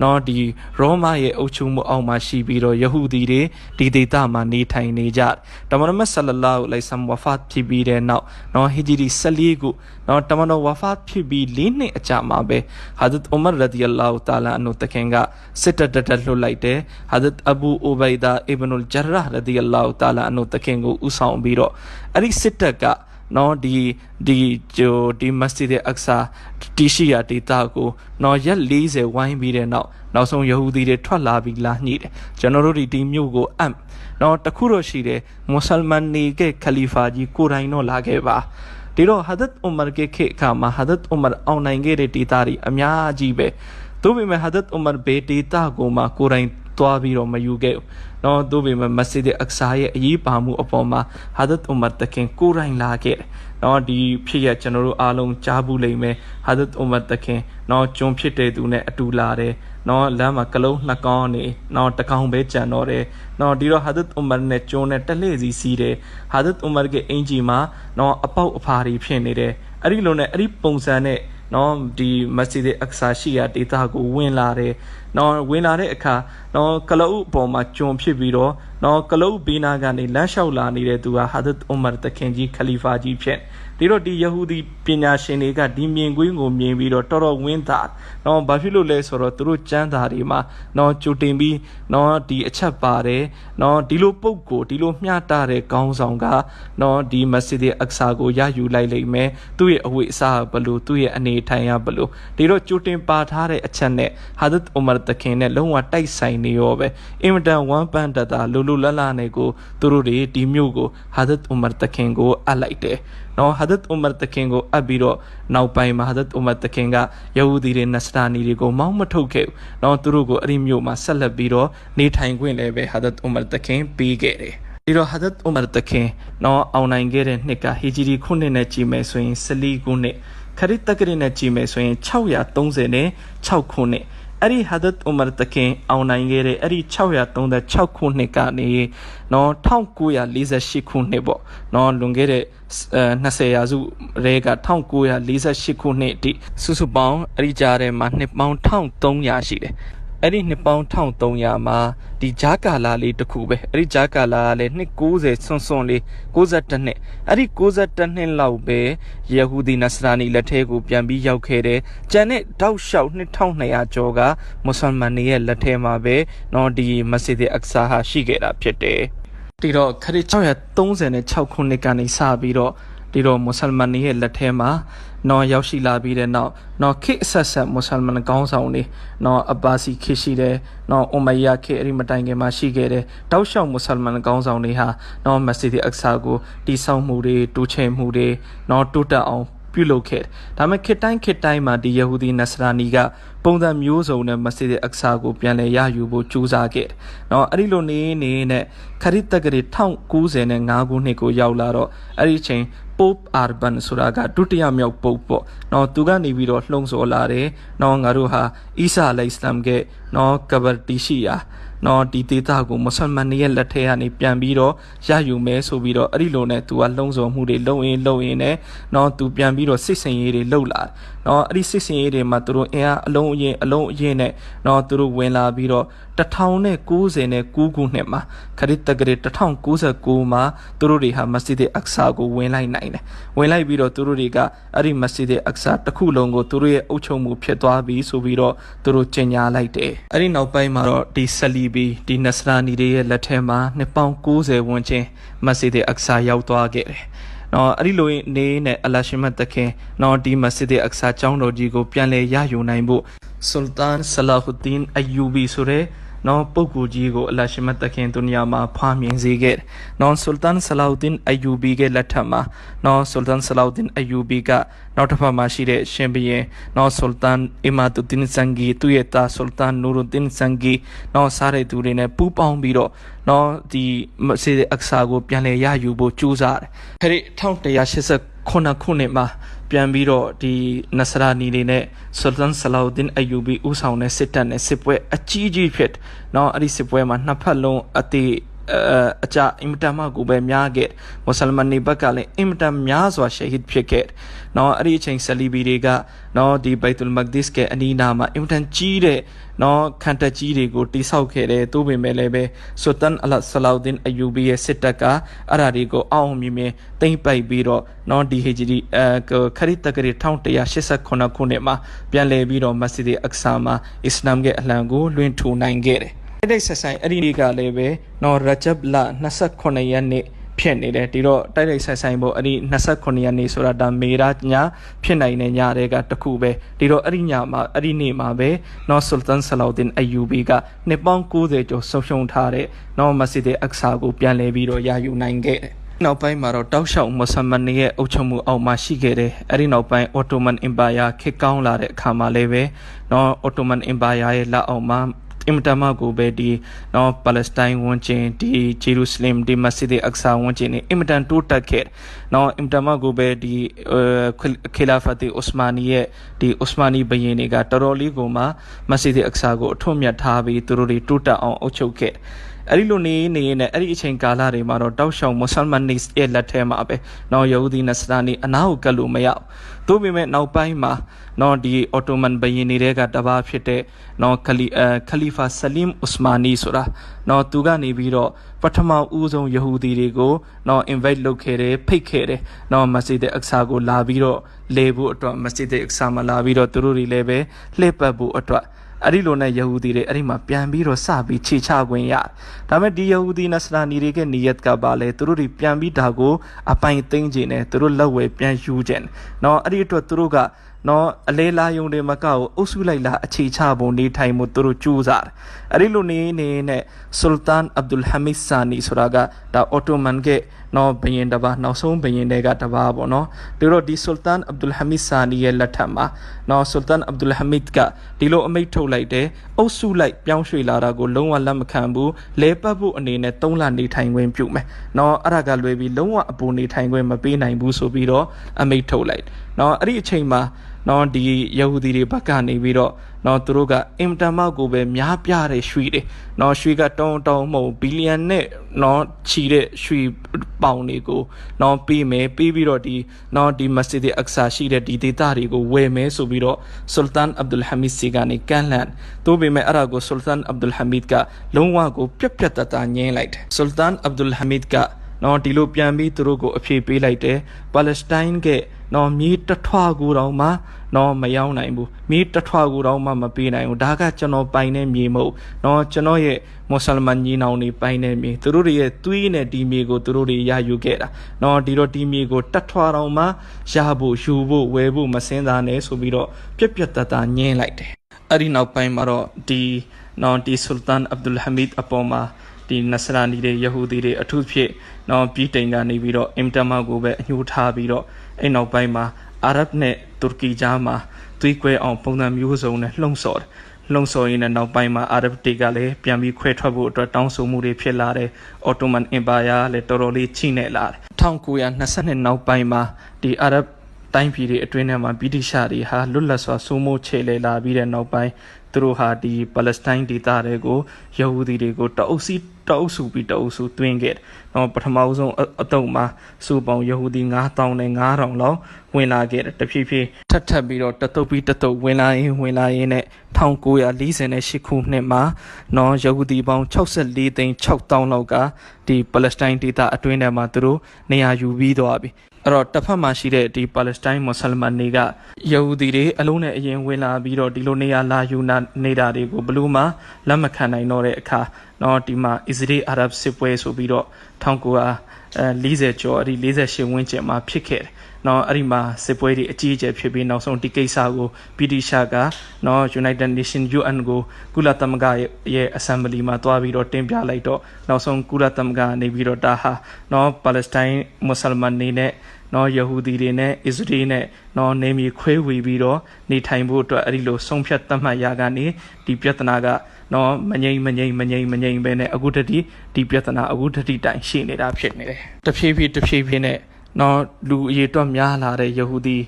နော်ဒီရောမရဲ့အုပ်ချုပ်မှုအောက်မှာရှိပြီးတော့ယဟူဒီတွေဒီဒေသမှာနေထိုင်နေကြတယ်။ဒါမှမဟုတ်ဆလလောက်လိုက်ဆမ်ဝါဖတ်ဖြစ်ပြီးတဲ့နောက်နော်ဟီဂျီရီ14ခုနော်တမန်တော်ဝါဖတ်ဖြစ်ပြီး၄နှစ်အကြာမှာပဲဟာဒတ်ဥမာရဒီအလာဟူတာလာအနုတခင်ကစစ်တပ်တက်လွှတ်လိုက်တယ်။ဟာဒတ်အဘူအိုဘိုင်ဒါအီဘ်နူလ်ဂျရာရဒီအလာဟူတာလာအနုတခင်ကိုဥဆောင်ပြီးတော့ အဲ့ဒီစစ်တပ်ကနော်ဒီဒီဂျိုဒီမစဂျစ်အက္ဆာတီရှိယာဒေတာကိုနော်ရက်40ဝိုင်းပြီးတဲ့နောက်နောက်ဆုံးယဟူဒီတွေထွက်လာပြီးလာညှိတယ်ကျွန်တော်တို့ဒီဒီမြို့ကိုအမ်နော်တခုတော့ရှိတယ်မွတ်စလမန်နေကခလီဖာကြီးကိုတိုင်တော့လာခဲ့ပါဒီတော့ဟာဒတ်ဥမာ के ခေတ်အခါမှာဟာဒတ်ဥမာအောင်နိုင်ခဲ့တဲ့ဒေတာတွေအများကြီးပဲသို့ပေမဲ့ဟာဒတ်ဥမာဘေဒေတာကိုမှကိုတိုင်သွားပြီးတော့မယူခဲ့ဘူး။ နော်သို့ပေမဲ့မစဂျစ်အက္ဆာရဲ့အရေးပါမှုအပေါ်မှာဟာဒတ်ဥမာတခင်ကိုရိုင်းလာခဲ့တယ်။နော်ဒီဖြစ်ရကျွန်တော်တို့အားလုံးကြားဘူးလိမ့်မယ်။ဟာဒတ်ဥမာတခင်နော်ကျွန်းဖြစ်တဲ့သူနဲ့အတူလာတယ်။နော်လမ်းမှာကလုံးနှစ်ကောင်းနေနော်တကောင်ပဲကြံတော့တယ်။နော်ဒီတော့ဟာဒတ်ဥမာနဲ့ကျွန်းနဲ့တလှည့်စီစီးတယ်။ဟာဒတ်ဥမာကအင်ဂျီမှာနော်အပေါက်အဖာတွေဖြစ်နေတယ်။အဲ့ဒီလိုနဲ့အဲ့ဒီပုံစံနဲ့ နော်ဒီမစဂျစ်အက္ဆာရှိရာဒေသကိုဝင်လာတယ်နော်ဝင်လာတဲ့အခါနော်ကလအုပ်အပေါ်မှာကျွံဖြစ်ပြီးတော့နော်ကလအုပ်ဘေးနာကနေလမ်းလျှောက်လာနေတဲ့သူဟာဟာဒတ်ဥမာတခင်ကြီးခလီဖာကြီးဖြစ်ဒီတော့ဒီယဟူဒီပညာရှင်တွေကဒီမြင်ကွင်းကိုမြင်ပြီးတော့တော်တော်ဝင်းတာ နော်ဘာဖြစ်လို့လဲဆိုတော့သူတို့ကျမ်းစာတွေမှာနော်ကြိုတင်ပြီးနော်ဒီအချက်ပါတယ်နော်ဒီလိုပုံကိုဒီလိုမျှတတဲ့ကောင်းဆောင်ကနော်ဒီမစဂျစ်အက္ဆာကိုရယူလိုက်လိမ့်မယ်သူ့ရဲ့အဝိအစားဘလို့သူ့ရဲ့အနေထိုင်ရဘလို့ဒီတော့ကြိုတင်ပါထားတဲ့အချက်နဲ့ဟာဒတ်ဥမာတခင်နဲ့လုံးဝတိုက်ဆိုင်နေရောပဲအင်မတန်ဝမ်ပန်တတာလူလူလလနဲ့ကိုသူတို့တွေဒီမျိုးကိုဟာဒတ်ဥမာတခင်ကိုအပ်လိုက်တယ်နော်ဟာဒတ်ဥမာတခင်ကိုအပ်ပြီးတော့နောက်ပိုင်းမှာဟာဒတ်ဥမာတခင်ကယဟူဒီတွေနစတာနီတွေကိုမောင်းမထုတ်ခဲ့ဘူးနော်သူတို့ကိုအဲ့ဒီမျိုးမှာဆက်လက်ပြီးတော့နေထိုင်ခွင့်လည်းပဲဟာဒတ်ဥမာတခင်ပေးခဲ့တယ်ဒီတော့ဟာဒတ်ဥမာတခင်နော်အောင်နိုင်ခဲ့တဲ့နှစ်ကဟီဂျီရီခုနှစ်နဲ့ကြည်မယ်ဆိုရင်14ခုနှစ်ခရစ်တက္ကရီနဲ့ကြည်မယ်ဆိုရင်630နဲ့6ခုနှစ် အဲ့ဒီဟာဒတ်ဥမာတခင်အောင်နိုင်ခဲ့တဲ့အဲ့ဒီ636ခုနှစ်ကနေနော်1948ခုနှစ်ပေါ့နော်လွန်ခဲ့တဲ့20ရာစုရဲက1948ခုနှစ်အထိစုစုပေါင်းအဲ့ဒီကြားထဲမှာနှစ်ပေါင်း1300ရှိတယ် အဲ့ဒီနှစ်ပေါင်း1300မှာဒီဂျာကာလာလေးတစ်ခုပဲအဲ့ဒီဂျာကာလာကလည်းနှစ်90ဆွန်ဆွန်လေး62နှစ်အဲ့ဒီ62နှစ်လောက်ပဲယေဟူဒီနစရာနီလက်ထဲကိုပြန်ပြီးရောက်ခဲ့တယ်ကျန်တဲ့တောက်လျှောက်2200ကျော်ကမွတ်စလမန်တွေရဲ့လက်ထဲမှာပဲနော်ဒီမစဂျစ်အက်ဆာဟာရှိခဲ့တာဖြစ်တယ်ဒီတော့ခရစ်636ခုနှစ်ကနေစပြီးတော့ဒီတော့မွတ်စလမန်တွေရဲ့လက်ထဲမှာ နော်ရောက်ရှိလာပြီးတဲ့နောက်နော်ခေအဆက်ဆက်မွတ်စလမန်ကောင်းဆောင်တွေနော်အဘာစီခေရှိတယ်နော်အူမယခေအဲ့ဒီမတိုင်ခင်မှာရှိခဲ့တယ်တောက်လျှောက်မွတ်စလမန်ကောင်းဆောင်တွေဟာနော်မက်ဆီဒီအက်ဆာကိုတီဆောက်မှုတွေတူးချဲမှုတွေနော်တိုးတက်အောင်ပြုလုပ်ခဲ့တယ်။ဒါပေမဲ့ခေတ်တိုင်းခေတ်တိုင်းမှာဒီယေဟူဒီနစရာနီက ပုံစံမျိုးစုံနဲ့မစဂျစ်အက်ဆာကိုပြန်လည်ရယူဖို့ကြိုးစားခဲ့တယ်။နော်အဲ့ဒီလိုနေနေနဲ့ခရစ်တက္ကရီ1095ခုနှစ်ကိုရောက်လာတော့အဲ့ဒီချိန် Pope Urban ဆိုတာကဒုတိယမြောက် Pope ပေါ့။နော်သူကနေပြီးတော့လှုံ့ဆော်လာတယ်။နော်ငါတို့ဟာအီဆာအလိုင်စလမ်ကနော်ကဘာတီရှိယာနော်ဒီဒေတာကိုမွတ်စလမန်တွေရဲ့လက်ထဲကနေပြန်ပြီးတော့ရယူမဲဆိုပြီးတော့အဲ့ဒီလိုနဲ့သူကလှုံ့ဆော်မှုတွေလုပ်ရင်းလုပ်ရင်းနဲ့နော်သူပြန်ပြီးတော့စစ်စင်ရေးတွေလှုပ်လာ နော်အဲ့ဒီစစ်စင်ရေးတွေမှာသူတို့အင်အားအလုံးအရင်အလုံးအရင်နဲ့နော်သူတို့ဝင်လာပြီးတော့1090နဲ့9ခုနှစ်မှာခရစ်တက္ကရာ1099မှာသူတို့တွေဟာမစဂျစ်အက်ဆာကိုဝင်လိုက်နိုင်တယ်ဝင်လိုက်ပြီးတော့သူတို့တွေကအဲ့ဒီမစဂျစ်အက်ဆာတစ်ခုလုံးကိုသူတို့ရဲ့အုပ်ချုပ်မှုဖြစ်သွားပြီဆိုပြီးတော့သူတို့ကြေညာလိုက်တယ်အဲ့ဒီနောက်ပိုင်းမှာတော့ဒီဆလီဘီဒီနစရာနီတွေရဲ့လက်ထဲမှာနှစ်ပေါင်း90ဝန်းကျင်မစဂျစ်အက်ဆာရောက်သွားခဲ့တယ် နော်အဲ့ဒီလိုနေနဲ့အလရှိမတ်တခင်နော်ဒီမစဂျစ်အက်ဆာကျောင်းတော်ကြီးကိုပြန်လည်ရယူနိုင်ဖို့ဆူလ်တန်ဆလာဟူဒင်အယူဘီဆိုတဲ့ နော်ပုဂ္ဂိုလ်ကြီးကိုအလရှိမတ်တခင်ဒုနီယာမှာဖွားမြင်စေခဲ့နော်ဆူလ်တန်ဆလာဟူဒင်အယူဘီရဲ့လက်ထက်မှာနော်ဆူလ်တန်ဆလာဟူဒင်အယူဘီကနောက်တစ်ဖက်မှာရှိတဲ့ရှင်ဘီရင်နော်ဆူလ်တန်အီမာတူတင်ဆန်ဂီသူ့ရဲ့သားဆူလ်တန်နူရူတင်ဆန်ဂီနော်စားတဲ့သူတွေနဲ့ပူးပေါင်းပြီးတော့နော်ဒီစေအက်ဆာကိုပြန်လည်ရယူဖို့ကြိုးစားတယ်။အဲဒီ1189ခုနှစ်မှာ ပြန်ပြီးတော့ဒီနဆရာနီတွေနဲ့ဆူလ်တန်ဆလာဥဒင်အယူဘီဦးဆောင်တဲ့စစ်တပ်နဲ့စစ်ပွဲအကြီးကြီးဖြစ်เนาะအဲ့ဒီစစ်ပွဲမှာနှစ်ဖက်လုံးအသေးအကြအင်မတန်မှကိုပဲများခဲ့မွတ်စလမန်တွေဘက်ကလည်းအင်မတန်များစွာရှဟစ်ဖြစ်ခဲ့။နော်အဲ့ဒီအချိန်ဆလီဘီတွေကနော်ဒီဘိုက်တူလ်မက်ဒစ်ကအနီးနားမှာအင်မတန်ကြီးတဲ့ နော်ခန်တက်ကြီးတွေကိုတိဆောက်ခဲ့တယ်သို့ပေမဲ့လည်းပဲဆူတန်အလတ်ဆလောက်ဒင်အယူဘီရဲ့စစ်တပ်ကအဲ့ဒါတွေကိုအောင်းမြင်မြင်တိမ့်ပိုက်ပြီးတော့နော်ဒီဟီဂျရီအဲခရစ်တကရီ1189ခုနှစ်မှာပြန်လည်ပြီးတော့မက်ဆီဒီအက်ဆာမှာအစ္စလာမ်ရဲ့အလံကိုလွှင့်ထူနိုင်ခဲ့တယ်တိုက်တိုက်ဆက်ဆိုင်အဲ့ဒီနေ့ကလည်းပဲနော်ရဂျပ်လ28ရက်နေ့ ဖြစ်နေတယ်ဒီတော့တိုက်တိုက်ဆိုင်ဆိုင်ဖို့အဲ့ဒီ28ရက်နေ့ဆိုတာဒါမေရာညဖြစ်နိုင်တဲ့ညတွေကတခုပဲဒီတော့အဲ့ဒီညမှာအဲ့ဒီနေ့မှာပဲနော်ဆူလ်တန်ဆလောဒင်အယူဘီကနှစ်ပေါင်း90ကျော်ဆုံရှုံထားတဲ့နော်မက်ဆီဒီအက်ဆာကိုပြန်လဲပြီးတော့ရယူနိုင်ခဲ့တယ်နောက်ပိုင်းမှာတော့တောက်လျှောက်မွတ်စလမန်တွေရဲ့အုပ်ချုပ်မှုအောက်မှာရှိခဲ့တယ်။အဲဒီနောက်ပိုင်းအော်တိုမန်အင်ပါယာခေတ်ကောင်းလာတဲ့အခါမှာလည်းပဲနော်အော်တိုမန်အင်ပါယာရဲ့လက်အောက်မှာ အင်မတန်မှကိုပဲဒီနော်ပါလက်စတိုင်းဝန်ကျင်ဒီဂျေရုဆလင်ဒီမစဂျစ်အက်ဆာဝန်ကျင်နေအင်မတန်တိုးတက်ခဲ့နော်အင်မတန်မှကိုပဲဒီခေလာဖတ်တီဥစမာနီရဲ့ဒီဥစမာနီဘယင်းတွေကတော်တော်လေးကိုမှမစဂျစ်အက်ဆာကိုအထွတ်မြတ်ထားပြီးသူတို့တွေတိုးတက်အောင်အုပ်ချုပ်ခဲ့ အဲ့ဒီလိုနေနေနဲ့အဲ့ဒီအချိန်ကာလတွေမှာတော့တောက်ရှောင်မွတ်ဆလမန်နေရဲ့လက်ထဲမှာပဲနော်ယဟူဒီနစရာနီအနာကိုကတ်လို့မရဘူး။သို့ပေမဲ့နောက်ပိုင်းမှာနော်ဒီအော်တိုမန်ဘယင်းတွေကတပါဖြစ်တဲ့နော်ခလီအခလီဖာဆလင်ဥစမာနီဆိုတာနော်သူကနေပြီးတော့ပထမဦးဆုံးယဟူဒီတွေကိုနော် invite လုပ်ခဲ့တယ်ဖိတ်ခဲ့တယ်နော်မစဂျစ်အက်ဆာကိုလာပြီးတော့လေဖို့အတွက်မစဂျစ်အက်ဆာမှာလာပြီးတော့သူတို့တွေလည်းပဲလှည့်ပတ်ဖို့အတွက် အဲ့ဒီလိုနဲ့ယဟူဒီတွေအဲ့ဒီမှာပြန်ပြီးတော့စပြီးခြေချခွင့်ရဒါပေမဲ့ဒီယဟူဒီနစရာနီတွေကနီယတ်ကပါလေသူတို့တွေပြန်ပြီးဒါကိုအပိုင်သိမ့်ခြင်းနဲ့သူတို့လက်ဝဲပြန်ယူခြင်းเนาะအဲ့ဒီအတွက်သူတို့က နော်အလဲလာယုံတွေမကောက်အုပ်စုလိုက်လာအခြေချပုံနေထိုင်မှုသူတို့ကြိုးစားတယ်အဲ့ဒီလိုနေနေနဲ့ဆူလ်တန်အဗ်ဒူလ်ဟမစ်ဆာနီဆိုတာကဒါအော်တိုမန်ကနော်ဘယင်တပါနောက်ဆုံးဘယင်တွေကတပါပေါ့နော်ဒီတော့ဒီဆူလ်တန်အဗ်ဒူလ်ဟမစ်ဆာနီရဲ့လက်ထက်မှာနော်ဆူလ်တန်အဗ်ဒူလ်ဟမစ်ကဒီလိုအမိတ်ထုတ်လိုက်တယ်အုပ်စုလိုက်ပြောင်းရွှေ့လာတာကိုလုံးဝလက်မခံဘူးလဲပတ်ဖို့အနေနဲ့၃လနေထိုင်ခွင့်ပြုမယ်နော်အဲ့ဒါကလွယ်ပြီးလုံးဝအပူနေထိုင်ခွင့်မပေးနိုင်ဘူးဆိုပြီးတော့အမိတ်ထုတ်လိုက်နော်အဲ့ဒီအချိန်မှာ နော်ဒီယဟူဒီတွေဘက်ကနေပြီးတော့နော်သူတို့ကအင်တန်မောက်ကိုပဲများပြတဲ့ရွှေတွေနော်ရွှေကတုံးတုံးမဟုတ်ဘီလီယံနဲ့နော်ချီတဲ့ရွှေပေါင်တွေကိုနော်ပြီးမယ်ပြီးပြီးတော့ဒီနော်ဒီမစဂျစ်အက်ဆာရှိတဲ့ဒီဒေသတွေကိုဝယ်မယ်ဆိုပြီးတော့ဆူလ်တန်အဗ်ဒူလ်ဟမီဒ်စီကနေကန်လန်တိုးပေမဲ့အဲ့ဒါကိုဆူလ်တန်အဗ်ဒူလ်ဟမီဒ်ကလုံးဝကိုပြက်ပြက်တတငြင်းလိုက်တယ်ဆူလ်တန်အဗ်ဒူလ်ဟမီဒ်ကနော်ဒီလိုပြန်ပြီးသူတို့ကိုအဖြေပေးလိုက်တယ်ပါလက်စတိုင်းက နော်မြေတထွားကိုတောင်မှနော်မရောက်နိုင်ဘူးမြေတထွားကိုတောင်မှမပေးနိုင်ဘူးဒါကကျွန်တော်ပိုင်တဲ့မြေမဟုတ်နော်ကျွန်တော်ရဲ့မွတ်ဆလမန်ညီနောင်တွေပိုင်တဲ့မြေသူတို့တွေရဲ့သွေးနဲ့ဒီမြေကိုသူတို့တွေရယူခဲ့တာနော်ဒီတော့ဒီမြေကိုတထွားတောင်မှရဖို့ယူဖို့ဝယ်ဖို့မစင်းသားနဲ့ဆိုပြီးတော့ပြက်ပြက်တတညင်းလိုက်တယ်အဲ့ဒီနောက်ပိုင်းမှာတော့ဒီနော်ဒီဆူလ်တန်အဗ်ဒူလ်ဟမီဒ်အပေါ်မှာဒီနဆရာနီတွေယဟူဒီတွေအထူးဖြစ်နော်ပြည်တိန်ကနေပြီးတော့အင်တမကိုပဲအညှိုးထားပြီးတော့ အဲ့နောက်ပိုင်းမှာအာရဗ်နဲ့တူရကီကြားမှာသွေးကွဲအောင်ပုံစံမျိုးစုံနဲ့လှုံ့ဆော်တယ်လှုံ့ဆော်ရင်းနဲ့နောက်ပိုင်းမှာအာရဗ်တွေကလည်းပြန်ပြီးခွဲထွက်ဖို့အတွက်တောင်းဆိုမှုတွေဖြစ်လာတယ်။အော်တိုမန်အင်ပါယာလည်းတော်တော်လေးချိနေလာတယ်။1920နောက်ပိုင်းမှာဒီအာရဗ်တိုင်းပြည်တွေအတွင်းထဲမှာဗြိတိရှားတွေဟာလွတ်လပ်စွာစိုးမိုးခြေလှယ်လာပြီးတဲ့နောက်ပိုင်း သူတို့ဟာဒီပါလက်စတိုင်းဒေသတွေကိုယဟူဒီတွေကိုတအုပ်စီတအုပ်စုပြီးတအုပ်စုတွင်းခဲ့တယ်။တော့ပထမဆုံးအတုံမှာစူပေါင်ယဟူဒီ9000နဲ့9000လောက် ဝင်လာခဲ့တယ်။တဖြည်းဖြည်းထပ်ထပ်ပြီးတော့တတုပ်ပြီးတတုပ်ဝင်လာရင်ဝင်လာရင်နဲ့1948ခုနှစ်မှာနော်ယဟူဒီပေါင်း64သိန်း6000လောက်ကဒီပါလက်စတိုင်းဒေသအတွင်းထဲမှာသူတို့နေရာယူပြီးသွားပြီအဲ့တော့တစ်ဖက်မှာရှိတဲ့ဒီပါလက်စတိုင်းမွတ်ဆလမန်တွေကယဟူဒီတွေအလုံးနဲ့အရင်ဝင်လာပြီးတော့ဒီလိုနေရာလာယူနာနေတာတွေကိုဘလို့မှလက်မခံနိုင်တော့တဲ့အခါနော်ဒီမှာအစ္စရေးအာရဗ်စစ်ပွဲဆိုပြီးတော့ 1940ကျော်အဲ့ဒီ48ဝန်းကျင်မှာဖြစ်ခဲ့တယ်နော်အဲ့ဒီမှာစစ်ပွဲတွေအကြီးအကျယ်ဖြစ်ပြီးနောက်ဆုံးဒီကိစ္စကိုပီတီရှာကနော် United Nation UN ကိုကုလသမဂ္ဂရဲ့ assembly မှာတွားပြီးတော့တင်ပြလိုက်တော့နောက်ဆုံးကုလသမဂ္ဂနေပြီးတော့ဒါဟာနော်ပါလက်စတိုင်းမွတ်ဆလမန်တွေနဲ့နော်ယဟူဒီတွေနဲ့အစ္စရေးနဲ့နော်နေမီခွဲဝေပြီးတော့နေထိုင်ဖို့အတွက်အဲ့ဒီလိုဆုံးဖြတ်သတ်မှတ်ရာကနေဒီပြဿနာက နော်မငိမ့်မငိမ့်မငိမ့်မငိမ့်ပဲနဲ့အခုတတိဒီပြဿနာအခုတတိတိုင်ရှိနေတာဖြစ်နေတယ်တဖြည်းဖြည်းတဖြည်းဖြည်းနဲ့နော်လူအရေးတော့များလာတဲ့ယဟူဒီ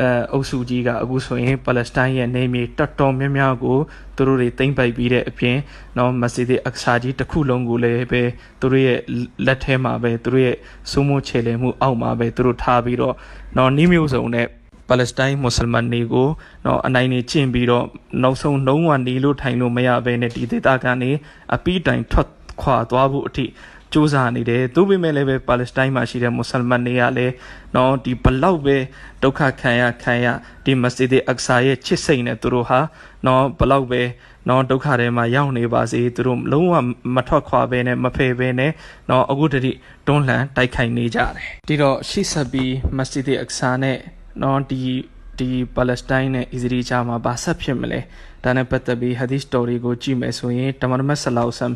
အဲအုပ်စုကြီးကအခုဆိုရင်ပါလက်စတိုင်းရဲ့နေမြေတော်တော်များများကိုသူတို့တွေသိမ့်ပိုက်ပြီးတဲ့အပြင်နော်မဆီဒီအက္ဆာကြီးတစ်ခုလုံးကိုလည်းပဲသူတို့ရဲ့လက်ထဲမှာပဲသူတို့ရဲ့စိုးမိုးချေလည်မှုအောက်မှာပဲသူတို့ထားပြီးတော့နော်နှီးမျိုးစုံနဲ့ပါလက်စတိုင်းမွတ်စလမန်တွေကိုတော့အနိုင်နေကျင့်ပြီးတော့ နောက်ဆုံးလုံးဝနေလို့ထိုင်လို့မရဘဲနဲ့ဒီဒေသကနေအပီးတိုင်ထွက်ခွာသွားဖို့အထိစူးစမ်းနေတယ်သူပေမဲ့လည်းပဲပါလက်စတိုင်းမှာရှိတဲ့မွတ်စလမန်တွေကလည်းနော်ဒီဘလောက်ပဲဒုက္ခခံရခံရဒီမစဂျစ်အက္ဆာရဲ့ချစ်စိတ်နဲ့သူတို့ဟာနော်ဘလောက်ပဲနော်ဒုက္ခထဲမှာရောက်နေပါစေသူတို့လုံးဝမထွက်ခွာဘဲနဲ့မဖယ်ဘဲနဲ့နော်အခုတည်းတွန်းလှန်တိုက်ခိုက်နေကြတယ်ဒီတော့ရှေ့ဆက်ပြီးမစဂျစ်အက္ဆာနဲ့နော်ဒီ ဒီပါလက်စတိုင်းနဲ့အစ္စရေးကြားမှာဘာဆက်ဖြစ်မလဲဒါနဲ့ပတ်သက်ပြီးဟာဒီသ်စတိုရီကိုကြည့်မယ်ဆိုရင်တမန်မတ်ဆလောက်ဆမ်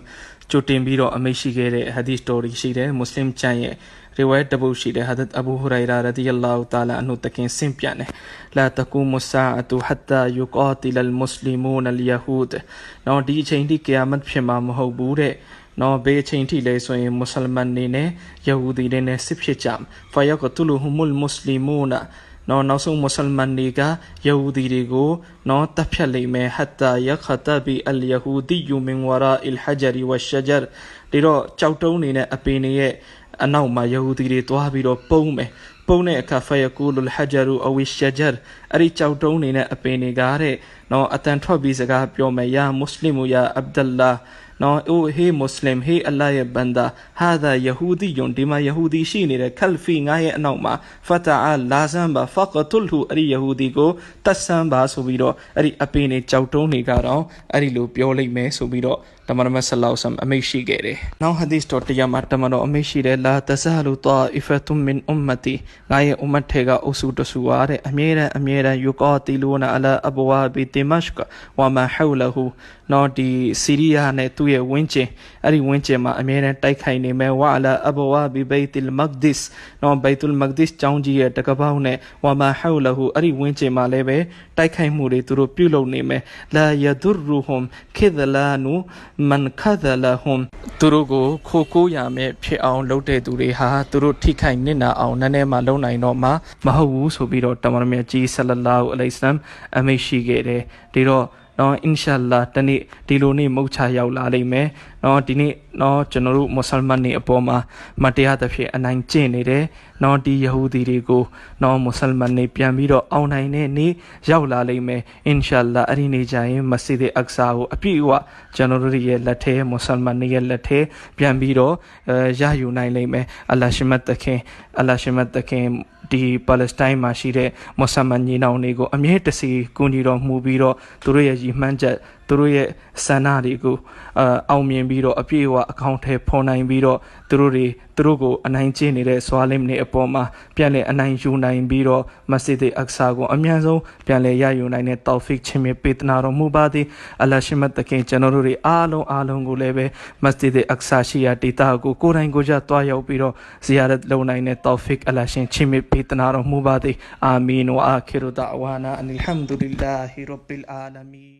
ကြိုတင်ပြီးတော့အမိရှိခဲ့တဲ့ဟာဒီသ်စတိုရီရှိတယ်မွတ်စလင်ကျမ်းရဲ့ riwayat တပုတ်ရှိတယ်ဟာဒတ်အဘူဟူရိုင်ရာရဒီယလာဟူတာလာအန်ဟူတကင်ဆင်ပြန်တယ်လာတကူမဆာအတူဟတ်တာယူကာတီလ်မွတ်စလီမူန်အလ်ယဟူဒ်နော်ဒီအချိန်ထိကိယာမတ်ဖြစ်မှာမဟုတ်ဘူးတဲ့နော်ဘေးအချိန်ထိလဲဆိုရင်မွတ်စလမန်တွေနဲ့ယဟူဒီတွေနဲ့စစ်ဖြစ်ကြမှာဖာယကတူလူဟူမုလ်မွတ်စလီမူနာ နော်နောက်ဆုံးမွတ်စလမန်တွေကယဟူဒီတွေကိုနော်တပ်ဖြတ်လိမ့်မယ်ဟတ်တာယခတဘီအလ်ယဟူဒီယူမင်ဝရာအလ်ဟဂျရီဝရှဂျရဒီတော့ကြောက်တုံးနေတဲ့အပင်တွေရဲ့အနောက်မှာယဟူဒီတွေတွားပြီးတော့ပုံးမယ်ပုံးတဲ့အခါဖယကူလုလ်ဟဂျရူအဝိရှဂျရအဲ့ဒီကြောက်တုံးနေတဲ့အပင်တွေကတဲ့နော်အတန်ထွက်ပြီးစကားပြောမယ်ယာမွတ်စလင်မူယာအဗ်ဒလ္လာ နော်အိုဟေးမွတ်စလင်ဟေးအလ္လာဟ်ရဲ့ဘန္ဒါဟာဒါယဟူဒီယွန်ဒီမှာယဟူဒီရှိနေတဲ့ခလ်ဖီငါရဲ့အနောက်မှာဖတာအာလာဇန်ဘာဖကတုလ်ဟူအဲ့ဒီယဟူဒီကိုတတ်ဆန်ပါဆိုပြီးတော့အဲ့ဒီအပင်တွေကြောက်တုံးနေကြတော့အဲ့ဒီလိုပြောလိုက်မယ်ဆိုပြီးတော့ တမန်တော်ဆလောဆမ်အမိတ်ရှိခဲ့တယ်။နောက်ဟာဒီသ်တော်တရားမှာတမန်တော်အမိတ်ရှိတယ်လာတဆာလူတာအီဖတ်မင်အွမ်မတီငါရဲ့အွမ်မတ်ထဲကအုပ်စုတဆူအားတဲ့အမြဲတမ်းအမြဲတမ်းယူကာတီလူနာအလာအဘဝဘီတီမရှ်ကဝမဟူလဟူနော်ဒီစီးရီးယားနဲ့သူ့ရဲ့ဝင်းကျင်အဲ့ဒီဝင်းကျင်မှာအမြဲတမ်းတိုက်ခိုက်နေမယ်ဝါအလာအဘဝဘီဘိတ်လ်မက်ဒစ်နော်ဘိတ်လ်မက်ဒစ်ကျောင်းကြီးရဲ့တကပောက်နဲ့ဝမဟူလဟူအဲ့ဒီဝင်းကျင်မှာလည်းပဲတိုက်ခိုက်မှုတွေသူတို့ပြုလုပ်နေမယ်လာယဒူရူဟွမ်ခိဒလာနူမန်ခဒလဟွမ်သူတို့ကိုခိုကိုးရမယ်ဖြစ်အောင်လုပ်တဲ့သူတွေဟာသူတို့ထိခိုက်နစ်နာအောင်နည်းနည်းမှလုပ်နိုင်တော့မှမဟုတ်ဘူးဆိုပြီးတော့တမန်တော်မြတ်ကြီးဆလလာဟူအလိုင်စလမ်အမိန့်ရှိခဲ့တယ်ဒီတော့နော်အင်ရှာလာတနေ့ဒီလိုနေ့မုတ်ချရောက်လာလိမ့်မယ်နော်ဒီနေ့နော်ကျွန်တော်တို့မွတ်ဆလမန်တွေအပေါ်မှာမတရားသဖြင့်အနိုင်ကျင့်နေတယ်နော်ဒီယဟူဒီတွေကိုနော်မွတ်ဆလမန်တွေပြန်ပြီးတော့အောင်နိုင်တဲ့နေ့ရောက်လာလိမ့်မယ်အင်ရှာလာအဲ့ဒီနေ့ကျရင်မစီဒ်အက်ဆာကိုအပြည့်အဝကျွန်တော်တို့ရဲ့လက်ထဲမွတ်ဆလမန်တွေရဲ့လက်ထဲပြန်ပြီးတော့အဲရယူနိုင်လိမ့်မယ်အလ္လာရှိမတ်တခင်အလ္လာရှိမတ်တခင်ဒီပါလက်စတိုင်းမှာရှိတဲ့မွတ်ဆလမန်ညီနောင်တွေကိုအမြဲတစေကူညီတော်မူပြီးတော့သူတို့ရဲ့ရည်မှန်းချက် သူတို့ရဲ့ဆန္ဒတွေကိုအအောင်မြင်ပြီးတော့အပြည့်အဝအကောင့်ထဲဖော်နိုင်ပြီးတော့သူတို့တွေသူတို့ကိုအနိုင်ကျင့်နေတဲ့ဆွာလင်တွေအပေါ်မှာပြန်လည်အနိုင်ယူနိုင်ပြီးတော့မစဂျစ်အက်ဆာကိုအမြန်ဆုံးပြန်လည်ရယူနိုင်တဲ့တောဖစ်ချင်းမြပေးတနာတော်မူပါသည်အလ္လာရှိမတ်တခင်ကျွန်တော်တို့တွေအားလုံးအားလုံးကိုလည်းပဲမစဂျစ်အက်ဆာရှိရာဒေတာကိုကိုယ်တိုင်ကိုယ်ကျတွားရောက်ပြီးတော့ဇီယာရတ်လုပ်နိုင်တဲ့တောဖစ်အလ္လာရှင်ချင်းမြပေးတနာတော်မူပါသည်အာမင်ဝအာခိရူဒါဝါနာအန်အလ်ဟမ်ဒူလ illah ရဘ်ဘီလ်အာလမီ